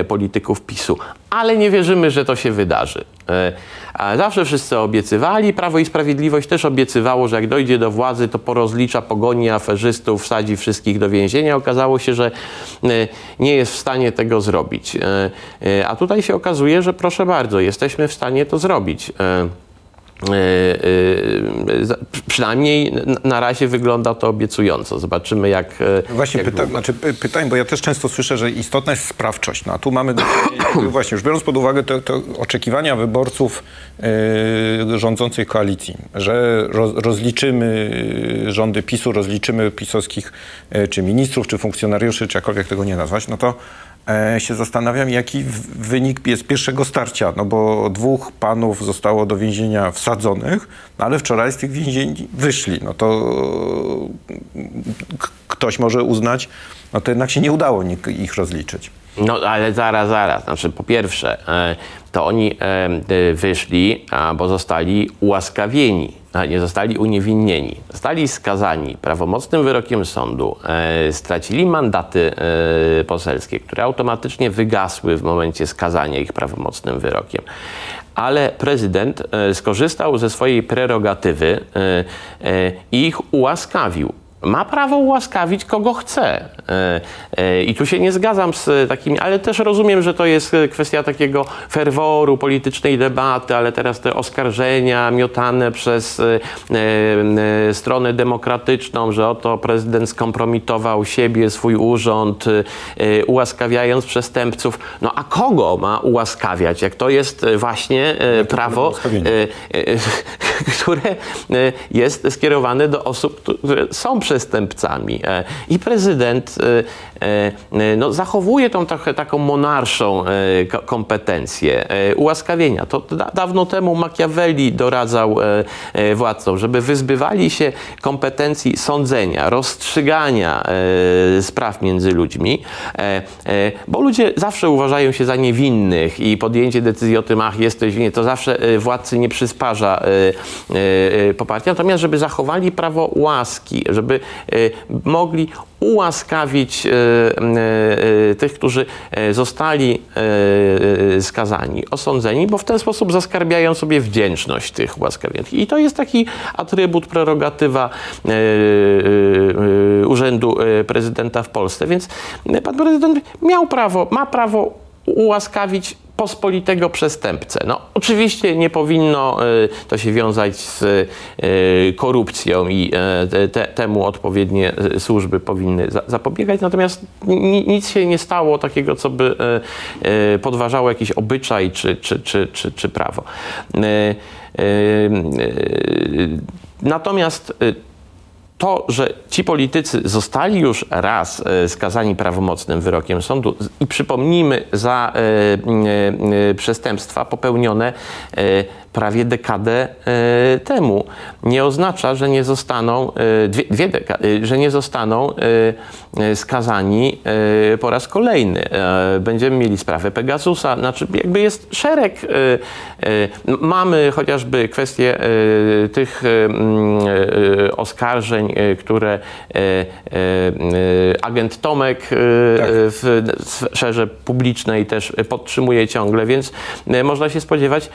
A: polityków PiSu, ale nie wierzymy, że to się wydarzy. E, zawsze wszyscy obiecywali, Prawo i Sprawiedliwość też obiecywało, że jak dojdzie do władzy, to porozlicza, pogoni aferzystów, wsadzi wszystkich do więzienia. Okazało się, że e, nie jest w stanie tego zrobić. E, A tutaj się okazuje, że proszę bardzo, jesteśmy w stanie to zrobić. E, e, Przynajmniej na razie wygląda to obiecująco. Zobaczymy, jak. e,
B: Właśnie
A: jak
B: pyta, znaczy, py- pytań, bo ja też często słyszę, że istotna jest sprawczość. No, a tu mamy właśnie, już biorąc pod uwagę te, te oczekiwania wyborców yy, rządzącej koalicji, że roz, rozliczymy rządy PiSu, rozliczymy pisowskich yy, czy ministrów, czy funkcjonariuszy, czy jakkolwiek tego nie nazwać, no to się zastanawiam, jaki wynik jest pierwszego starcia, no bo dwóch panów zostało do więzienia wsadzonych, no ale wczoraj z tych więzień wyszli. No to ktoś może uznać, no to jednak się nie udało ich rozliczyć.
A: No ale zaraz, zaraz. Znaczy, po pierwsze, e, to oni e, e, wyszli, bo zostali ułaskawieni, nie zostali uniewinnieni. Zostali skazani prawomocnym wyrokiem sądu, e, stracili mandaty e, poselskie, które automatycznie wygasły w momencie skazania ich prawomocnym wyrokiem. Ale prezydent e, skorzystał ze swojej prerogatywy i ich ułaskawił. Ma prawo ułaskawić kogo chce. E, e, I tu się nie zgadzam z takimi, ale też rozumiem, że to jest kwestia takiego ferworu, politycznej debaty, ale teraz te oskarżenia miotane przez e, stronę demokratyczną, że oto prezydent skompromitował siebie, swój urząd, ułaskawiając przestępców. No a kogo ma ułaskawiać, jak to jest właśnie prawo, które jest skierowane do osób, które są przestępcami. E, I prezydent e, e, no, zachowuje tą trochę taką monarszą ko- kompetencję ułaskawienia. To da, dawno temu Machiavelli doradzał władcom, żeby wyzbywali się kompetencji sądzenia, rozstrzygania spraw między ludźmi, bo ludzie zawsze uważają się za niewinnych i podjęcie decyzji o tym, ach, jesteś winny, to zawsze władcy nie przysparza poparcia. Natomiast, żeby zachowali prawo łaski, żeby e, mogli ułaskawić e, e, tych, którzy zostali skazani, osądzeni, bo w ten sposób zaskarbiają sobie wdzięczność tych ułaskawionych. I to jest taki atrybut, prerogatywa urzędu prezydenta w Polsce. Więc pan prezydent miał prawo, ma prawo ułaskawić pospolitego przestępcę. No, oczywiście nie powinno y, to się wiązać z y, korupcją i y, te, te, temu odpowiednie służby powinny za, zapobiegać, natomiast ni, nic się nie stało takiego, co by podważało jakiś obyczaj czy, czy, czy, czy, czy prawo. Natomiast to, że ci politycy zostali już raz e, skazani prawomocnym wyrokiem sądu i przypomnijmy za e, e, przestępstwa popełnione prawie dekadę temu, nie oznacza, że nie zostaną dwie, dwie deka, e, że nie zostaną skazani po raz kolejny. Będziemy mieli sprawę Pegasusa, znaczy jakby jest szereg, mamy chociażby kwestię tych oskarżeń, e, które e, e, e, agent Tomek e, w sferze publicznej też podtrzymuje ciągle, więc można się spodziewać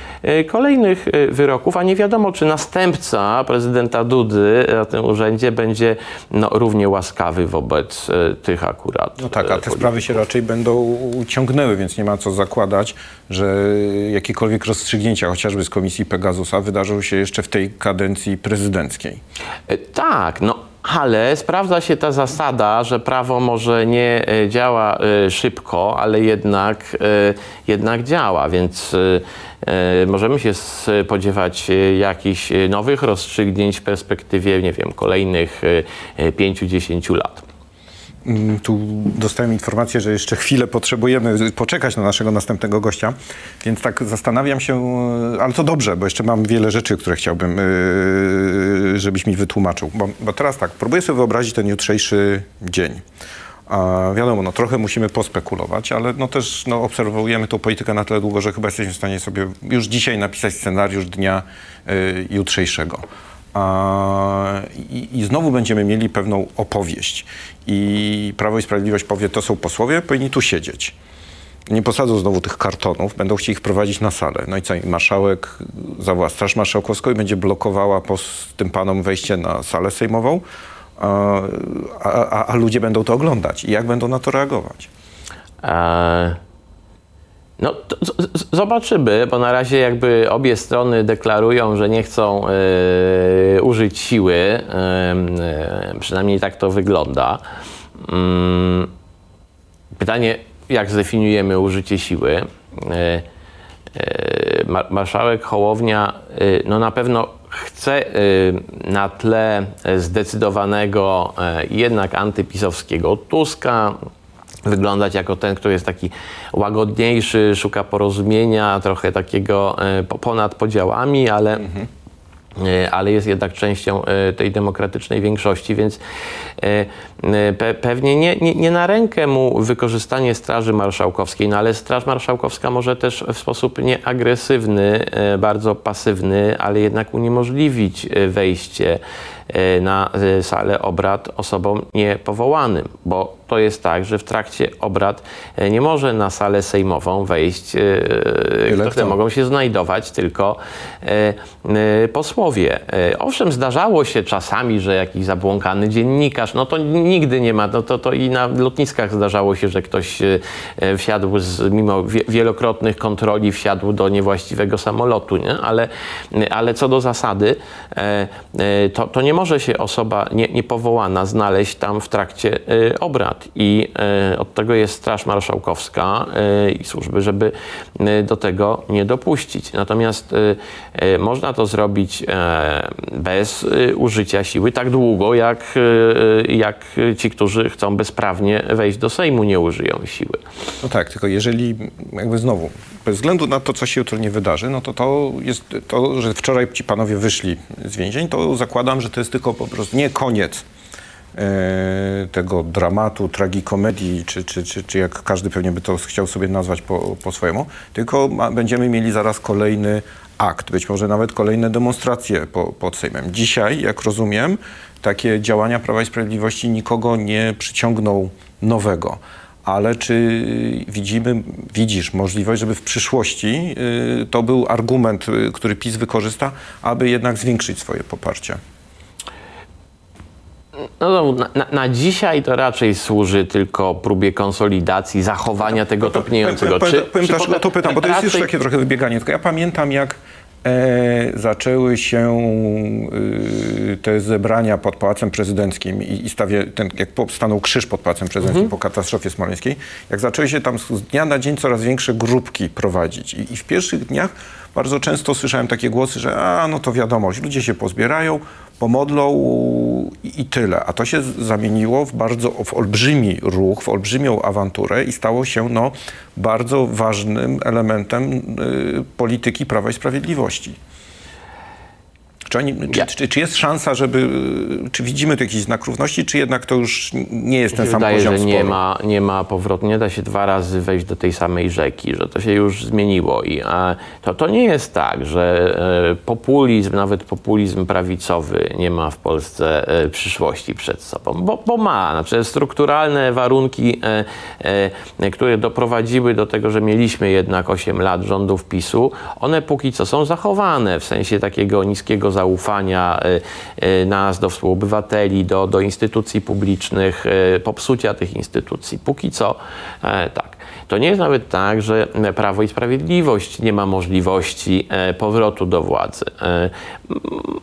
A: kolejnych wyroków, a nie wiadomo, czy następca prezydenta Dudy na tym urzędzie będzie no, równie łaskawy wobec tych akurat.
B: No tak, a te sprawy się raczej będą ciągnęły, więc nie ma co zakładać, że jakiekolwiek rozstrzygnięcia, chociażby z komisji Pegasusa, wydarzą się jeszcze w tej kadencji prezydenckiej.
A: E, No ale sprawdza się ta zasada, że prawo może nie e, działa e, szybko, ale jednak, e, jednak działa, więc możemy się spodziewać jakichś nowych rozstrzygnięć w perspektywie, nie wiem, kolejnych e, e, 5-10 lat.
B: Mm, Tu dostałem informację, że jeszcze chwilę potrzebujemy poczekać na naszego następnego gościa, więc tak zastanawiam się, e, ale to dobrze, bo jeszcze mam wiele rzeczy, które chciałbym, e, żebyś mi wytłumaczył. Bo, bo teraz tak, próbuję sobie wyobrazić ten jutrzejszy dzień. A wiadomo, no trochę musimy pospekulować, ale no też no, obserwujemy tą politykę na tyle długo, że chyba jesteśmy w stanie sobie już dzisiaj napisać scenariusz dnia y, jutrzejszego. A, i, I znowu będziemy mieli pewną opowieść. I Prawo i Sprawiedliwość powie, to są posłowie, powinni tu siedzieć. Nie posadzą znowu tych kartonów, będą chcieli ich prowadzić na salę. No i co, marszałek zawoła Straż Marszałkowską i będzie blokowała tym panom wejście na salę sejmową, a, a, a ludzie będą to oglądać. I jak będą na to reagować?
A: E, No, zobaczymy, bo na razie jakby obie strony deklarują, że nie chcą e, użyć siły. E, przynajmniej tak to wygląda. Mm, pytanie, jak zdefiniujemy użycie siły? Ma- marszałek Hołownia no na pewno chce na tle zdecydowanego jednak antypisowskiego Tuska wyglądać jako ten, który jest taki łagodniejszy, szuka porozumienia, trochę takiego e, po- ponad podziałami, ale, e, ale jest jednak częścią e, tej demokratycznej większości, więc pe, pewnie nie, nie, nie na rękę mu wykorzystanie Straży Marszałkowskiej, no ale Straż Marszałkowska może też w sposób nieagresywny, bardzo pasywny, ale jednak uniemożliwić wejście na e, salę obrad osobom niepowołanym, bo to jest tak, że w trakcie obrad e, nie może na salę sejmową wejść, e, które mogą się znajdować tylko e, e, posłowie. E, Owszem, zdarzało się czasami, że jakiś zabłąkany dziennikarz, no to nigdy nie ma, no to, to i na lotniskach zdarzało się, że ktoś e, e, wsiadł, z, mimo wie- wielokrotnych kontroli, wsiadł do niewłaściwego samolotu, nie? Ale, ale co do zasady, e, e, to, to nie może się osoba nie, niepowołana znaleźć tam w trakcie e, obrad i e, od tego jest Straż Marszałkowska e, i służby, żeby e, do tego nie dopuścić. Natomiast e, e, można to zrobić e, bez użycia siły tak długo, jak, jak ci, którzy chcą bezprawnie wejść do Sejmu, nie użyją siły.
B: No tak, tylko jeżeli jakby znowu, bez względu na to, co się jutro nie wydarzy, no to to jest to, że wczoraj ci panowie wyszli z więzień, to zakładam, że to jest tylko po prostu nie koniec e, tego dramatu, tragikomedii, czy, czy, czy, czy jak każdy pewnie by to chciał sobie nazwać po, po swojemu, tylko ma, będziemy mieli zaraz kolejny akt, być może nawet kolejne demonstracje po, pod Sejmem. Dzisiaj, jak rozumiem, takie działania Prawa i Sprawiedliwości nikogo nie przyciągną nowego. Ale czy widzimy, widzisz możliwość, żeby w przyszłości y, to był argument, y, który PiS wykorzysta, aby jednak zwiększyć swoje poparcie?
A: No, na, na, na dzisiaj to raczej służy tylko próbie konsolidacji, zachowania tego topniejącego.
B: Powiem, powiem, powiem
A: czy
B: dlaczego to pytam, bo to jest już
A: raczej-
B: takie trochę wybieganie. Tylko ja pamiętam, jak e, zaczęły się y, te zebrania pod Pałacem Prezydenckim i, i stawie, ten, jak stanął krzyż pod Pałacem Prezydenckim po katastrofie smoleńskiej, jak zaczęły się tam z dnia na dzień coraz większe grupki prowadzić. I, i w pierwszych dniach bardzo często słyszałem takie głosy, że a, no to wiadomo, ludzie się pozbierają, pomodlą i, tyle. A to się zamieniło w bardzo w olbrzymi ruch, w olbrzymią awanturę i stało się no, bardzo ważnym elementem y, polityki Prawa i Sprawiedliwości. Czy, oni, czy, czy, czy jest szansa, żeby, czy widzimy tu jakiś znak równości, czy jednak to już nie jest ten sam
A: wydaje,
B: poziom
A: że nie
B: sporu?
A: ma, nie ma powrotu, nie da się dwa razy wejść do tej samej rzeki, że to się już zmieniło. I to, to nie jest tak, że e, populizm, nawet populizm prawicowy nie ma w Polsce e, przyszłości przed sobą, bo, bo ma, znaczy strukturalne warunki, e, które doprowadziły do tego, że mieliśmy jednak 8 lat rządów PiSu, one póki co są zachowane w sensie takiego niskiego zaufania e, e, nas do współobywateli, do, do instytucji publicznych, e, popsucia tych instytucji. Póki co tak. To nie jest nawet tak, że Prawo i Sprawiedliwość nie ma możliwości powrotu do władzy.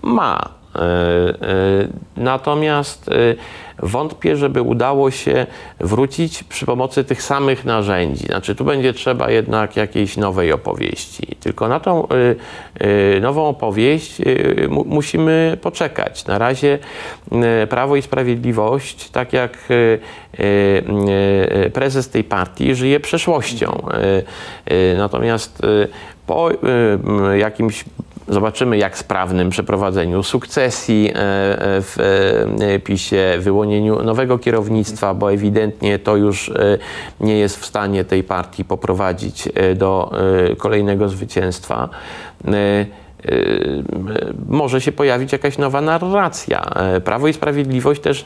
A: Ma. E, e, Natomiast e, wątpię, żeby udało się wrócić przy pomocy tych samych narzędzi. Znaczy, tu będzie trzeba jednak jakiejś nowej opowieści. Tylko na tą nową opowieść mu, musimy poczekać. Na razie Prawo i Sprawiedliwość, tak jak prezes tej partii, żyje przeszłością. Natomiast po jakimś Zobaczymy, jak sprawnym przeprowadzeniu sukcesji e, e, w e, PiSie, wyłonieniu nowego kierownictwa, bo ewidentnie to już nie jest w stanie tej partii poprowadzić do kolejnego zwycięstwa. Może się pojawić jakaś nowa narracja. Prawo i Sprawiedliwość też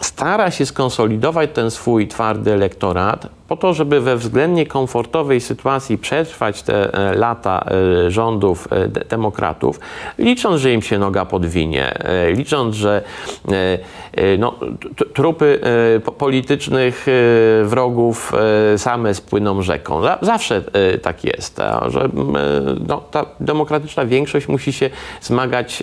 A: stara się skonsolidować ten swój twardy elektorat po to, żeby we względnie komfortowej sytuacji przetrwać te e, lata e, rządów e, de- demokratów, licząc, że im się noga podwinie, licząc, że no, trupy po- politycznych wrogów same spłyną rzeką. Za- Zawsze tak jest, że no, ta demokratyczna większość musi się zmagać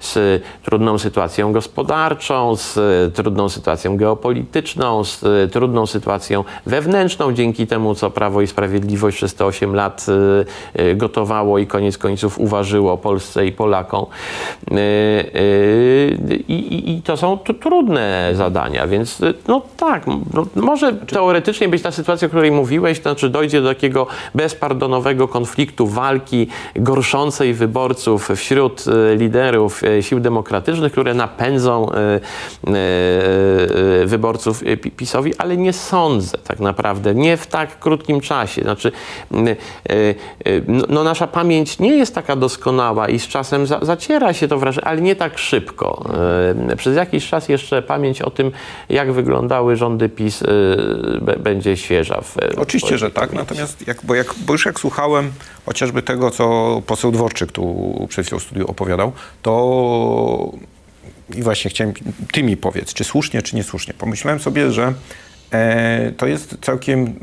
A: z trudną sytuacją gospodarczą, z trudną sytuacją geopolityczną, z trudną sytuacją wewnętrzną, dzięki temu, co Prawo i Sprawiedliwość przez te 8 lat e, e, gotowało i koniec końców uważyło Polsce i Polakom. E, I, i, to są trudne zadania, więc no tak, no, może teoretycznie być ta sytuacja, o której mówiłeś, to znaczy dojdzie do takiego bezpardonowego konfliktu, walki gorszącej wyborców wśród liderów sił demokratycznych, które napędzą wyborców pi- PiSowi, ale nie sądzę tak naprawdę, naprawdę, nie w tak krótkim czasie. Znaczy, mm, y, y, no, no nasza pamięć nie jest taka doskonała i z czasem za, zaciera się to wrażenie, ale nie tak szybko. Y, Przez jakiś czas jeszcze pamięć o tym, jak wyglądały rządy PiS, będzie świeża. W,
B: Oczywiście, że tak,
A: pamięci.
B: natomiast jak, bo, jak, bo już jak słuchałem chociażby tego, co poseł Dworczyk tu przed chwilą w studiu opowiadał, to i właśnie chciałem, ty mi powiedz, czy słusznie, czy niesłusznie. Pomyślałem sobie, że to jest całkiem,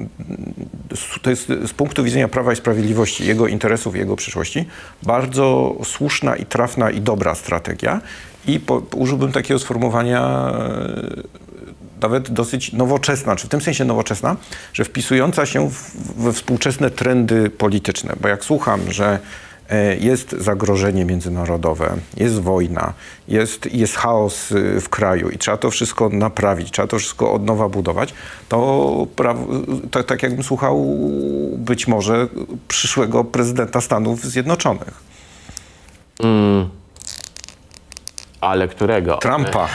B: to jest z punktu widzenia Prawa i Sprawiedliwości, jego interesów, jego przyszłości, bardzo słuszna i trafna i dobra strategia. I po, użyłbym takiego sformułowania e, nawet dosyć nowoczesna, czy w tym sensie nowoczesna, że wpisująca się w, we współczesne trendy polityczne. Bo jak słucham, że e, jest zagrożenie międzynarodowe, jest wojna, jest, jest chaos y, w kraju i trzeba to wszystko naprawić, trzeba to wszystko od nowa budować, to tak, tak jakbym słuchał być może przyszłego prezydenta Stanów Zjednoczonych.
A: Ale którego?
B: Trumpa.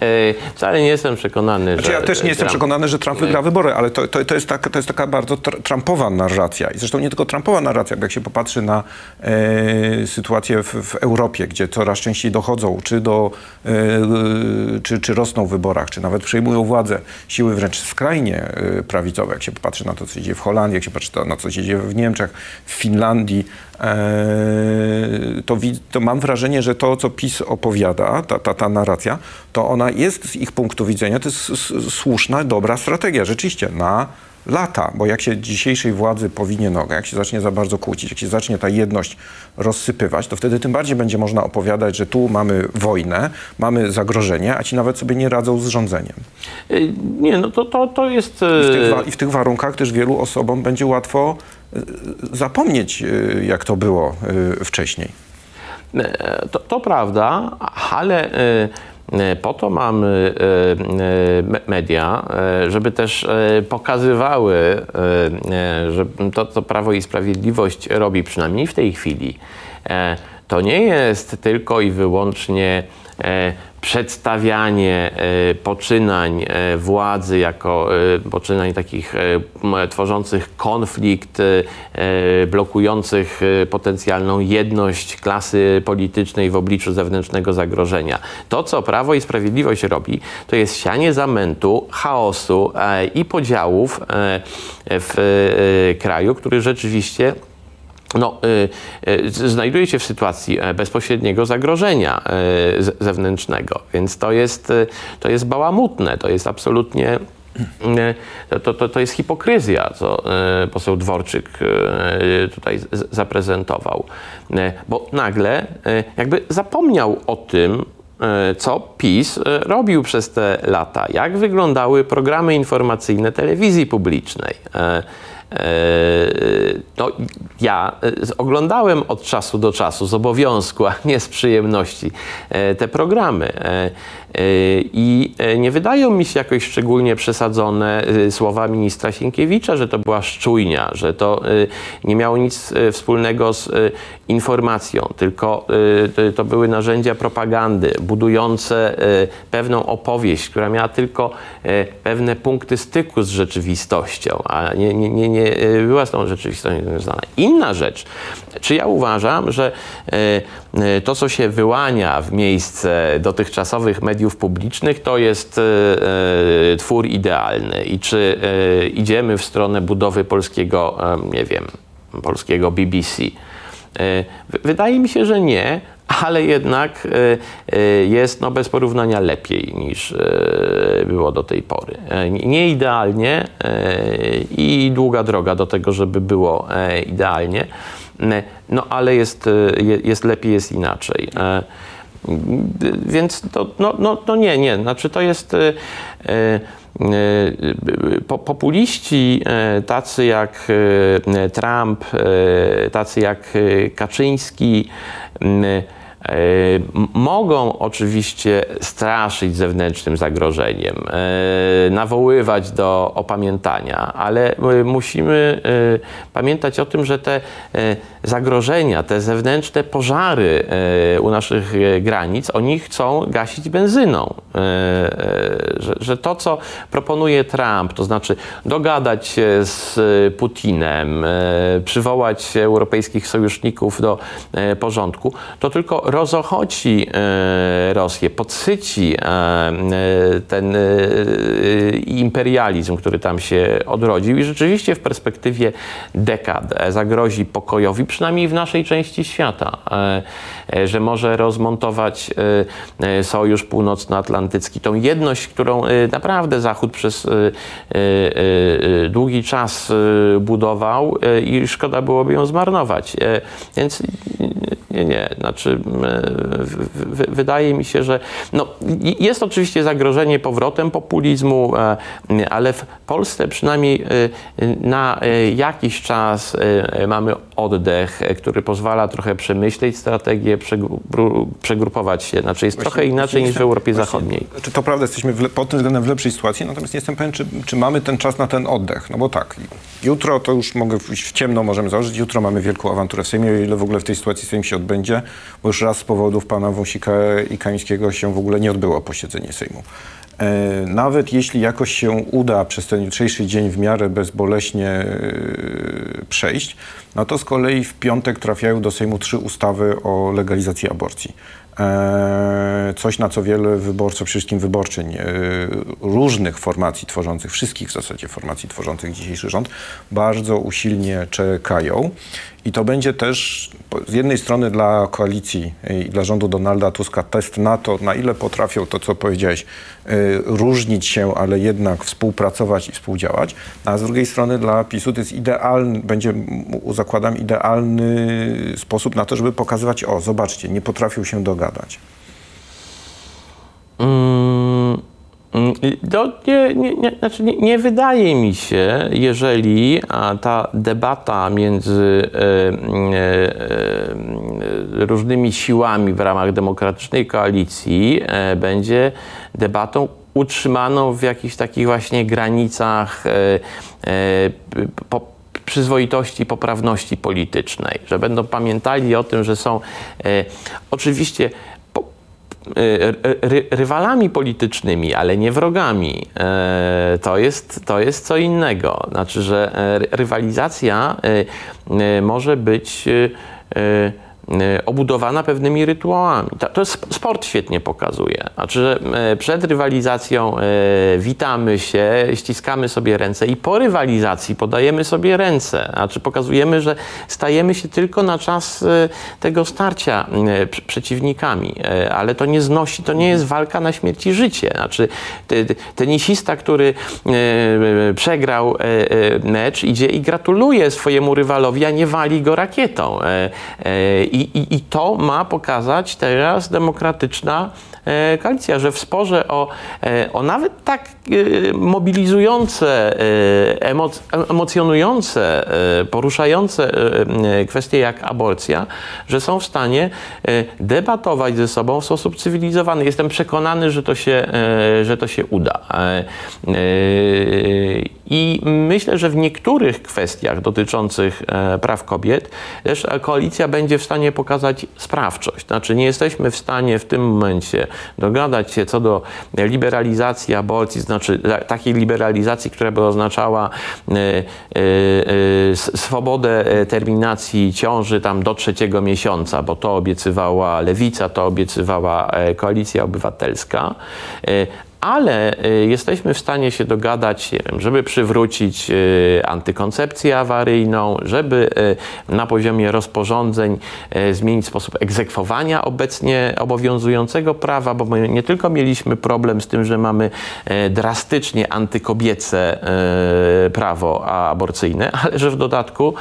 A: E, Wcale nie jestem przekonany,
B: Znaczy,
A: że...
B: ja też nie jestem
A: Trump-
B: przekonany, że Trump wygra wybory, ale to, to, to, jest, taka, to jest taka bardzo tr- Trumpowa narracja. I zresztą nie tylko Trumpowa narracja, bo jak się popatrzy na e, sytuację w, w Europie, gdzie coraz częściej dochodzą, czy, do, e, czy, czy rosną w wyborach, czy nawet przejmują władzę siły wręcz skrajnie e, prawicowe, jak się popatrzy na to, co się dzieje w Holandii, jak się patrzy na to, co się dzieje w Niemczech, w Finlandii, e, to, wi- to mam wrażenie, że to, co PiS opowiada, ta, ta, ta narracja, to ona jest z ich punktu widzenia, to jest słuszna, dobra strategia, rzeczywiście, na lata, bo jak się dzisiejszej władzy powinie noga, jak się zacznie za bardzo kłócić, jak się zacznie ta jedność rozsypywać, to wtedy tym bardziej będzie można opowiadać, że tu mamy wojnę, mamy zagrożenie, a ci nawet sobie nie radzą z rządzeniem.
A: E, Nie, no to, to, to jest...
B: I w tych,
A: e,
B: I w tych warunkach też wielu osobom będzie łatwo zapomnieć, y, jak to było y, wcześniej.
A: E, To, to prawda, ale e, e, po to mamy me- media, żeby też pokazywały, że to, co Prawo i Sprawiedliwość robi, przynajmniej w tej chwili, to nie jest tylko i wyłącznie przedstawianie e, poczynań e, władzy jako e, poczynań takich tworzących konflikt, blokujących potencjalną jedność klasy politycznej w obliczu zewnętrznego zagrożenia. To, co Prawo i Sprawiedliwość robi, to jest sianie zamętu, chaosu i podziałów w kraju, który rzeczywiście no, y, y, znajduje się w sytuacji e, bezpośredniego zagrożenia e, zewnętrznego, więc to jest, y, to jest bałamutne, to jest absolutnie. To, to, to jest hipokryzja, co y, poseł Dworczyk tutaj zaprezentował. Bo nagle jakby zapomniał o tym, co PiS robił przez te lata, jak wyglądały programy informacyjne telewizji publicznej. E, No, ja e, oglądałem od czasu do czasu z obowiązku, a nie z przyjemności e, te programy. E, I e, nie wydają mi się jakoś szczególnie przesadzone e, słowa ministra Sienkiewicza, że to była szczujnia, że to e, nie miało nic wspólnego z informacją, tylko to- były narzędzia propagandy budujące pewną opowieść, która miała tylko pewne punkty styku z rzeczywistością, a nie, nie, nie, nie była z tą rzeczywistością związana. Inna rzecz, czy ja uważam, że to, co się wyłania w miejsce dotychczasowych mediów publicznych, to jest e, e, twór idealny i czy idziemy w stronę budowy polskiego, nie wiem, polskiego BBC. Wydaje mi się, że nie, ale jednak jest no, bez porównania lepiej niż było do tej pory. Nie- Nie idealnie i długa droga do tego, żeby było e, idealnie, no ale jest, je- jest lepiej, jest inaczej. E, więc to, no, no, no nie, nie, znaczy to jest po- populiści e, tacy jak Trump, e, tacy jak Kaczyński, mogą oczywiście straszyć zewnętrznym zagrożeniem, e, nawoływać do opamiętania, ale e, musimy e, pamiętać o tym, że te e, zagrożenia, te zewnętrzne pożary e, u naszych e, granic, oni chcą gasić benzyną. E, e, Że, to, co proponuje Trump, to znaczy dogadać się z e, Putinem, e, przywołać europejskich sojuszników do e, porządku, to tylko rozochoci e, Rosję, podsyci e, e, ten imperializm, który tam się odrodził i rzeczywiście w perspektywie dekad zagrozi pokojowi, przynajmniej w naszej części świata, że może rozmontować Sojusz Północnoatlantycki, tą jedność, którą naprawdę Zachód przez długi czas budował i szkoda byłoby ją zmarnować. Więc nie, nie, znaczy wydaje mi się, że no, jest oczywiście zagrożenie powrotem populizmu, e, ale w Polsce przynajmniej e, na e, jakiś czas e, mamy oddech, e, który pozwala trochę przemyśleć strategię, przegru- przegrupować się. Znaczy jest trochę inaczej niż w Europie Zachodniej.
B: Czy to prawda, jesteśmy w, pod tym względem w lepszej sytuacji, natomiast nie jestem pewien, czy, czy mamy ten czas na ten oddech. No bo tak, jutro to już mogę w ciemno, możemy założyć, jutro mamy wielką awanturę w Sejmie, o ile w ogóle w tej sytuacji Sejm się odbędzie, bo już raz z powodów pana Wąsika i Kamińskiego się w ogóle nie odbyło posiedzenie Sejmu. E, Nawet jeśli jakoś się uda przez ten jutrzejszy dzień w miarę bezboleśnie e, przejść, no to z kolei w piątek trafiają do Sejmu trzy ustawy o legalizacji aborcji. E, Coś, na co wiele wyborców, wszystkim wyborczyń różnych formacji tworzących, wszystkich w zasadzie formacji tworzących dzisiejszy rząd, bardzo usilnie czekają. I to będzie też z jednej strony dla koalicji i dla rządu Donalda Tuska test na to, na ile potrafią to, co powiedziałeś, y, różnić się, ale jednak współpracować i współdziałać, a z drugiej strony dla PiSu to jest idealny, będzie, zakładam, idealny sposób na to, żeby pokazywać, o, zobaczcie, nie potrafią się dogadać.
A: Mm, To nie, nie, nie, znaczy nie, nie wydaje mi się, jeżeli ta debata między e, e, e, różnymi siłami w ramach demokratycznej koalicji będzie debatą utrzymaną w jakichś takich właśnie granicach przyzwoitości, poprawności politycznej, że będą pamiętali o tym, że są oczywiście ry, rywalami politycznymi, ale nie wrogami. E, To jest, to jest co innego. Znaczy, że e, ry- rywalizacja e, może być obudowana pewnymi rytuałami. To, jest sport świetnie pokazuje. Znaczy, e, przed rywalizacją e, witamy się, ściskamy sobie ręce i po rywalizacji podajemy sobie ręce. Znaczy pokazujemy, że stajemy się tylko na czas tego starcia pr- przeciwnikami. Ale to nie znosi, to nie jest walka na śmierć i życie. Znaczy te- te- tenisista, który przegrał mecz, idzie i gratuluje swojemu rywalowi, a nie wali go rakietą. I, i, i to ma pokazać teraz demokratyczna e, koalicja, że w sporze o, e, o nawet tak mobilizujące, e, emoc, emocjonujące, e, poruszające e, e, kwestie jak aborcja, że są w stanie e, debatować ze sobą w sposób cywilizowany. Jestem przekonany, że to się, e, że to się uda. E, e, I myślę, że w niektórych kwestiach dotyczących e, praw kobiet też koalicja będzie w stanie pokazać sprawczość. Znaczy nie jesteśmy w stanie w tym momencie dogadać się co do liberalizacji aborcji, znaczy ta- takiej liberalizacji, która by oznaczała e, e, e, s- swobodę e, terminacji ciąży tam do trzeciego miesiąca, bo to obiecywała Lewica, to obiecywała e, Koalicja Obywatelska. Ale e, jesteśmy w stanie się dogadać, nie wiem, żeby przywrócić e, antykoncepcję awaryjną, żeby e, na poziomie rozporządzeń zmienić sposób egzekwowania obecnie obowiązującego prawa, bo my nie tylko mieliśmy problem z tym, że mamy drastycznie antykobiece prawo aborcyjne, ale że w dodatku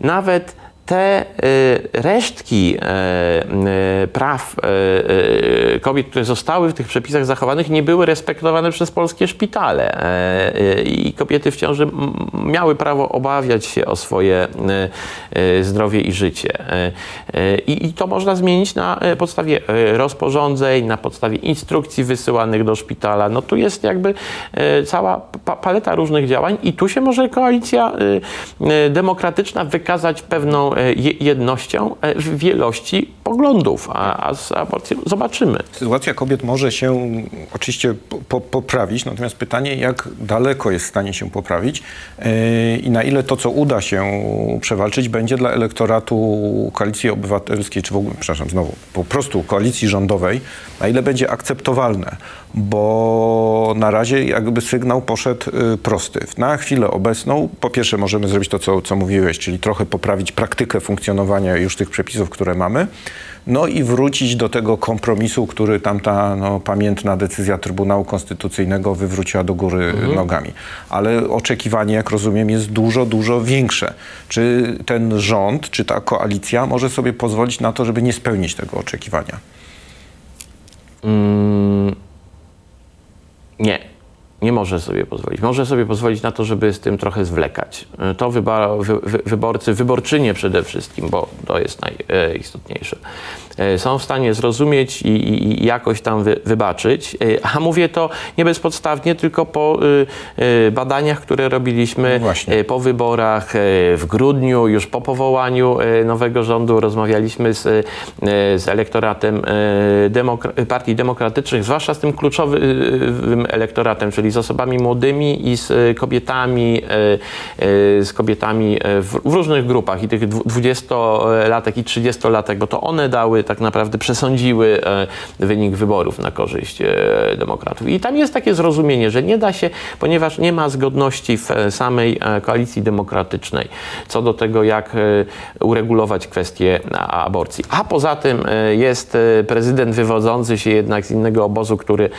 A: nawet te y, resztki y, y, praw kobiet, które zostały w tych przepisach zachowanych, nie były respektowane przez polskie szpitale. E, I kobiety w ciąży miały prawo obawiać się o swoje zdrowie i życie. E, I, to można zmienić na e, podstawie rozporządzeń, na podstawie instrukcji wysyłanych do szpitala. No tu jest jakby cała pa- paleta różnych działań i tu się może koalicja demokratyczna wykazać pewną jednością e, w wielości poglądów, a, a z aborcją zobaczymy.
B: Sytuacja kobiet może się oczywiście po, po, poprawić, natomiast pytanie, jak daleko jest w stanie się poprawić yy, i na ile to, co uda się przewalczyć, będzie dla elektoratu koalicji obywatelskiej, czy w ogóle, przepraszam, znowu, po prostu koalicji rządowej, na ile będzie akceptowalne, bo na razie jakby sygnał poszedł prosty. Na chwilę obecną, po pierwsze możemy zrobić to, co, co mówiłeś, czyli trochę poprawić praktykę funkcjonowania już tych przepisów, które mamy, no i wrócić do tego kompromisu, który tamta no, pamiętna decyzja Trybunału Konstytucyjnego wywróciła do góry nogami. Ale oczekiwanie, jak rozumiem, jest dużo, dużo większe. Czy ten rząd, czy ta koalicja może sobie pozwolić na to, żeby nie spełnić tego oczekiwania?
A: Nie. Nie może sobie pozwolić. Może sobie pozwolić na to, żeby z tym trochę zwlekać. E, To wyborcy, wyborczynie przede wszystkim, bo to jest najistotniejsze, są w stanie zrozumieć i, i, i jakoś tam wy, wybaczyć. E, A mówię to nie bezpodstawnie, tylko po y, y, badaniach, które robiliśmy
B: No
A: e, po wyborach e, w grudniu, już po powołaniu e, nowego rządu rozmawialiśmy z, e, z elektoratem e, demokra- Partii Demokratycznych, zwłaszcza z tym kluczowym elektoratem, czyli z osobami młodymi i z e, kobietami, e, e, z kobietami e, w, w różnych grupach i tych dwu- 20-latek i 30-latek, bo to one dały tak naprawdę, przesądziły e, wynik wyborów na korzyść e, demokratów. I tam jest takie zrozumienie, że nie da się, ponieważ nie ma zgodności w e, samej koalicji demokratycznej co do tego, jak uregulować kwestię aborcji. A poza tym jest prezydent wywodzący się jednak z innego obozu, który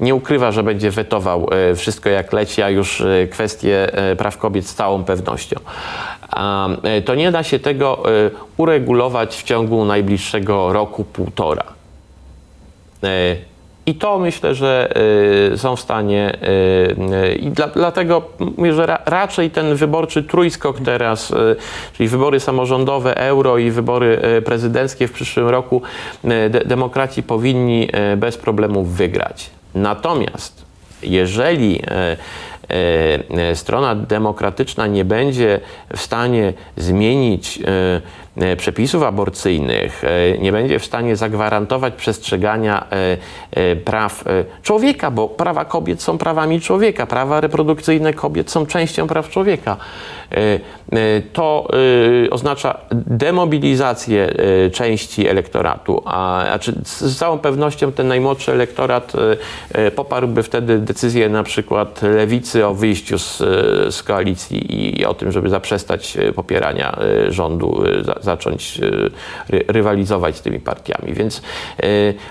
A: nie ukrywa, że będzie wetował wszystko jak leci, a już kwestie praw kobiet z całą pewnością. To nie da się tego uregulować w ciągu najbliższego roku, półtora. E, I to myślę, że e, są w stanie e, i dla, dlatego mówię, że ra, raczej ten wyborczy trójskok teraz, czyli wybory samorządowe, euro i wybory prezydenckie w przyszłym roku, de, demokraci powinni bez problemów wygrać. Natomiast jeżeli strona demokratyczna nie będzie w stanie zmienić przepisów aborcyjnych, e, nie będzie w stanie zagwarantować przestrzegania e, e, praw e, człowieka, bo prawa kobiet są prawami człowieka, prawa reprodukcyjne kobiet są częścią praw człowieka. E, e, To e, oznacza demobilizację e, części elektoratu, a, z całą pewnością ten najmłodszy elektorat e, e, poparłby wtedy decyzję na przykład lewicy o wyjściu z, e, z koalicji i o tym, żeby zaprzestać e, popierania e, rządu, e, zacząć e, ry, rywalizować z tymi partiami. Więc e,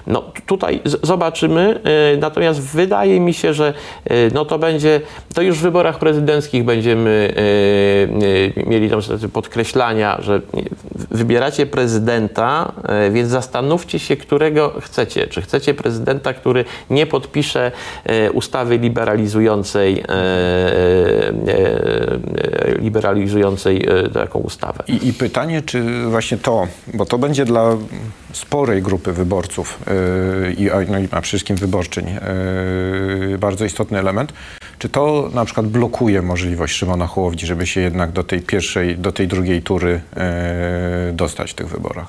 A: no, tutaj zobaczymy. e, Natomiast wydaje mi się, że no, to będzie, to już w wyborach prezydenckich będziemy mieli tą sytuację podkreślania, że wybieracie prezydenta, więc zastanówcie się, którego chcecie. Czy chcecie prezydenta, który nie podpisze ustawy liberalizującej, liberalizującej taką ustawę.
B: I, I pytanie, czy właśnie to, bo to będzie dla sporej grupy wyborców yy, i, no i wszystkim wyborczyń yy, bardzo istotny element, czy to na przykład blokuje możliwość Szymona Hołowni, żeby się jednak do tej pierwszej, do tej drugiej tury yy, dostać w tych wyborach?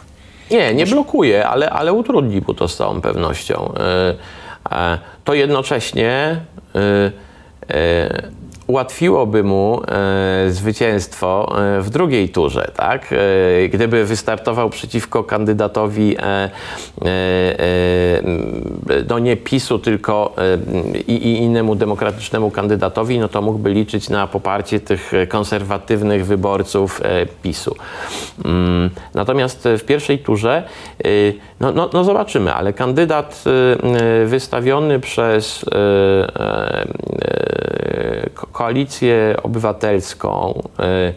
A: Nie, nie blokuje, ale, ale utrudni mu to z całą pewnością. To jednocześnie ułatwiłoby mu e, zwycięstwo e, w drugiej turze, tak? E, Gdyby wystartował przeciwko kandydatowi e, e, e, no nie PiSu, tylko i, i innemu demokratycznemu kandydatowi, no to mógłby liczyć na poparcie tych konserwatywnych wyborców PiSu. Mm, Natomiast w pierwszej turze, no, no, no zobaczymy, ale kandydat wystawiony przez koalicję obywatelską, y,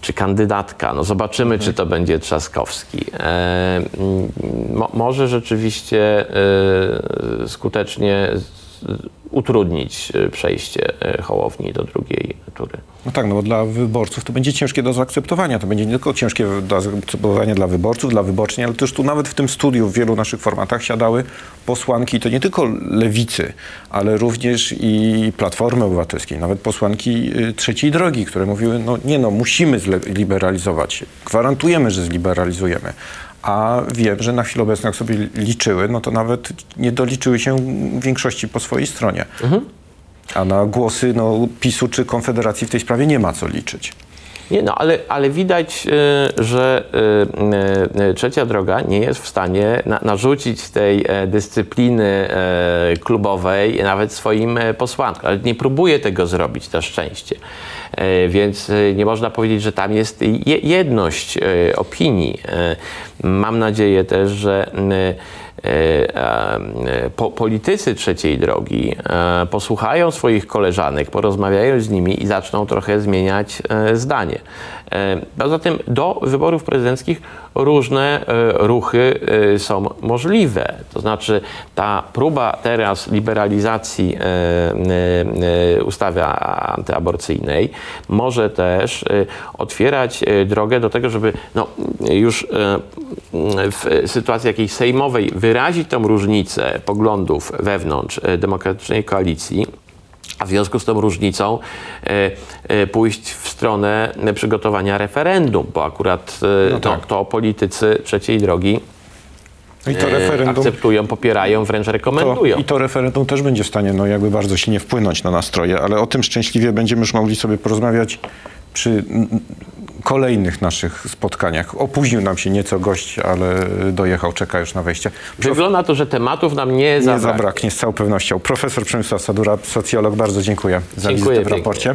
A: czy kandydatka. No zobaczymy, czy to będzie Trzaskowski. Mo, może rzeczywiście e, skutecznie utrudnić e, przejście e, Hołowni do drugiej tury.
B: No tak, no bo dla wyborców to będzie ciężkie do zaakceptowania. To będzie nie tylko ciężkie do zaakceptowania dla wyborców, dla wyborczyń, ale też tu nawet w tym studiu w wielu naszych formatach siadały posłanki, to nie tylko lewicy, ale również i Platformy Obywatelskiej, nawet posłanki y, trzeciej drogi, które mówiły, no nie no, musimy zliberalizować, gwarantujemy, że zliberalizujemy. A wiem, że na chwilę obecną, jak sobie liczyły, no to nawet nie doliczyły się większości po swojej stronie. A na głosy no, PiSu czy Konfederacji w tej sprawie nie ma co liczyć.
A: Nie no, ale, ale widać, y, że y, y, trzecia droga nie jest w stanie na, narzucić tej e, dyscypliny e, klubowej nawet swoim e, posłankom. Ale nie próbuje tego zrobić na szczęście. E, Więc e, nie można powiedzieć, że tam jest je, jedność e, opinii. Mam nadzieję też, że po, politycy trzeciej drogi e, posłuchają swoich koleżanek, porozmawiają z nimi i zaczną trochę zmieniać e, zdanie. E, Poza tym do wyborów prezydenckich różne e, ruchy e, są możliwe. To znaczy ta próba teraz liberalizacji e, e, e, ustawy antyaborcyjnej może też e, otwierać e, drogę do tego, żeby no, już e, w sytuacji jakiejś sejmowej wyrazić tą różnicę poglądów wewnątrz e, demokratycznej koalicji, a w związku z tą różnicą e, e, pójść w stronę przygotowania referendum, bo akurat
B: No tak.
A: no, to politycy trzeciej drogi
B: i to referendum.
A: akceptują, popierają, wręcz
B: To,
A: rekomendują.
B: I to referendum też będzie w stanie no, jakby bardzo silnie wpłynąć na nastroje, ale o tym szczęśliwie będziemy już mogli sobie porozmawiać przy kolejnych naszych spotkaniach. Opóźnił nam się nieco gość, ale dojechał, czeka już na wejście. Prof,
A: Wygląda to, że tematów nam nie,
B: nie
A: zabraknie.
B: zabraknie z całą pewnością. Profesor Przemysław Sadura, socjolog, bardzo dziękuję za
A: Dziękuję
B: wizytę w raporcie.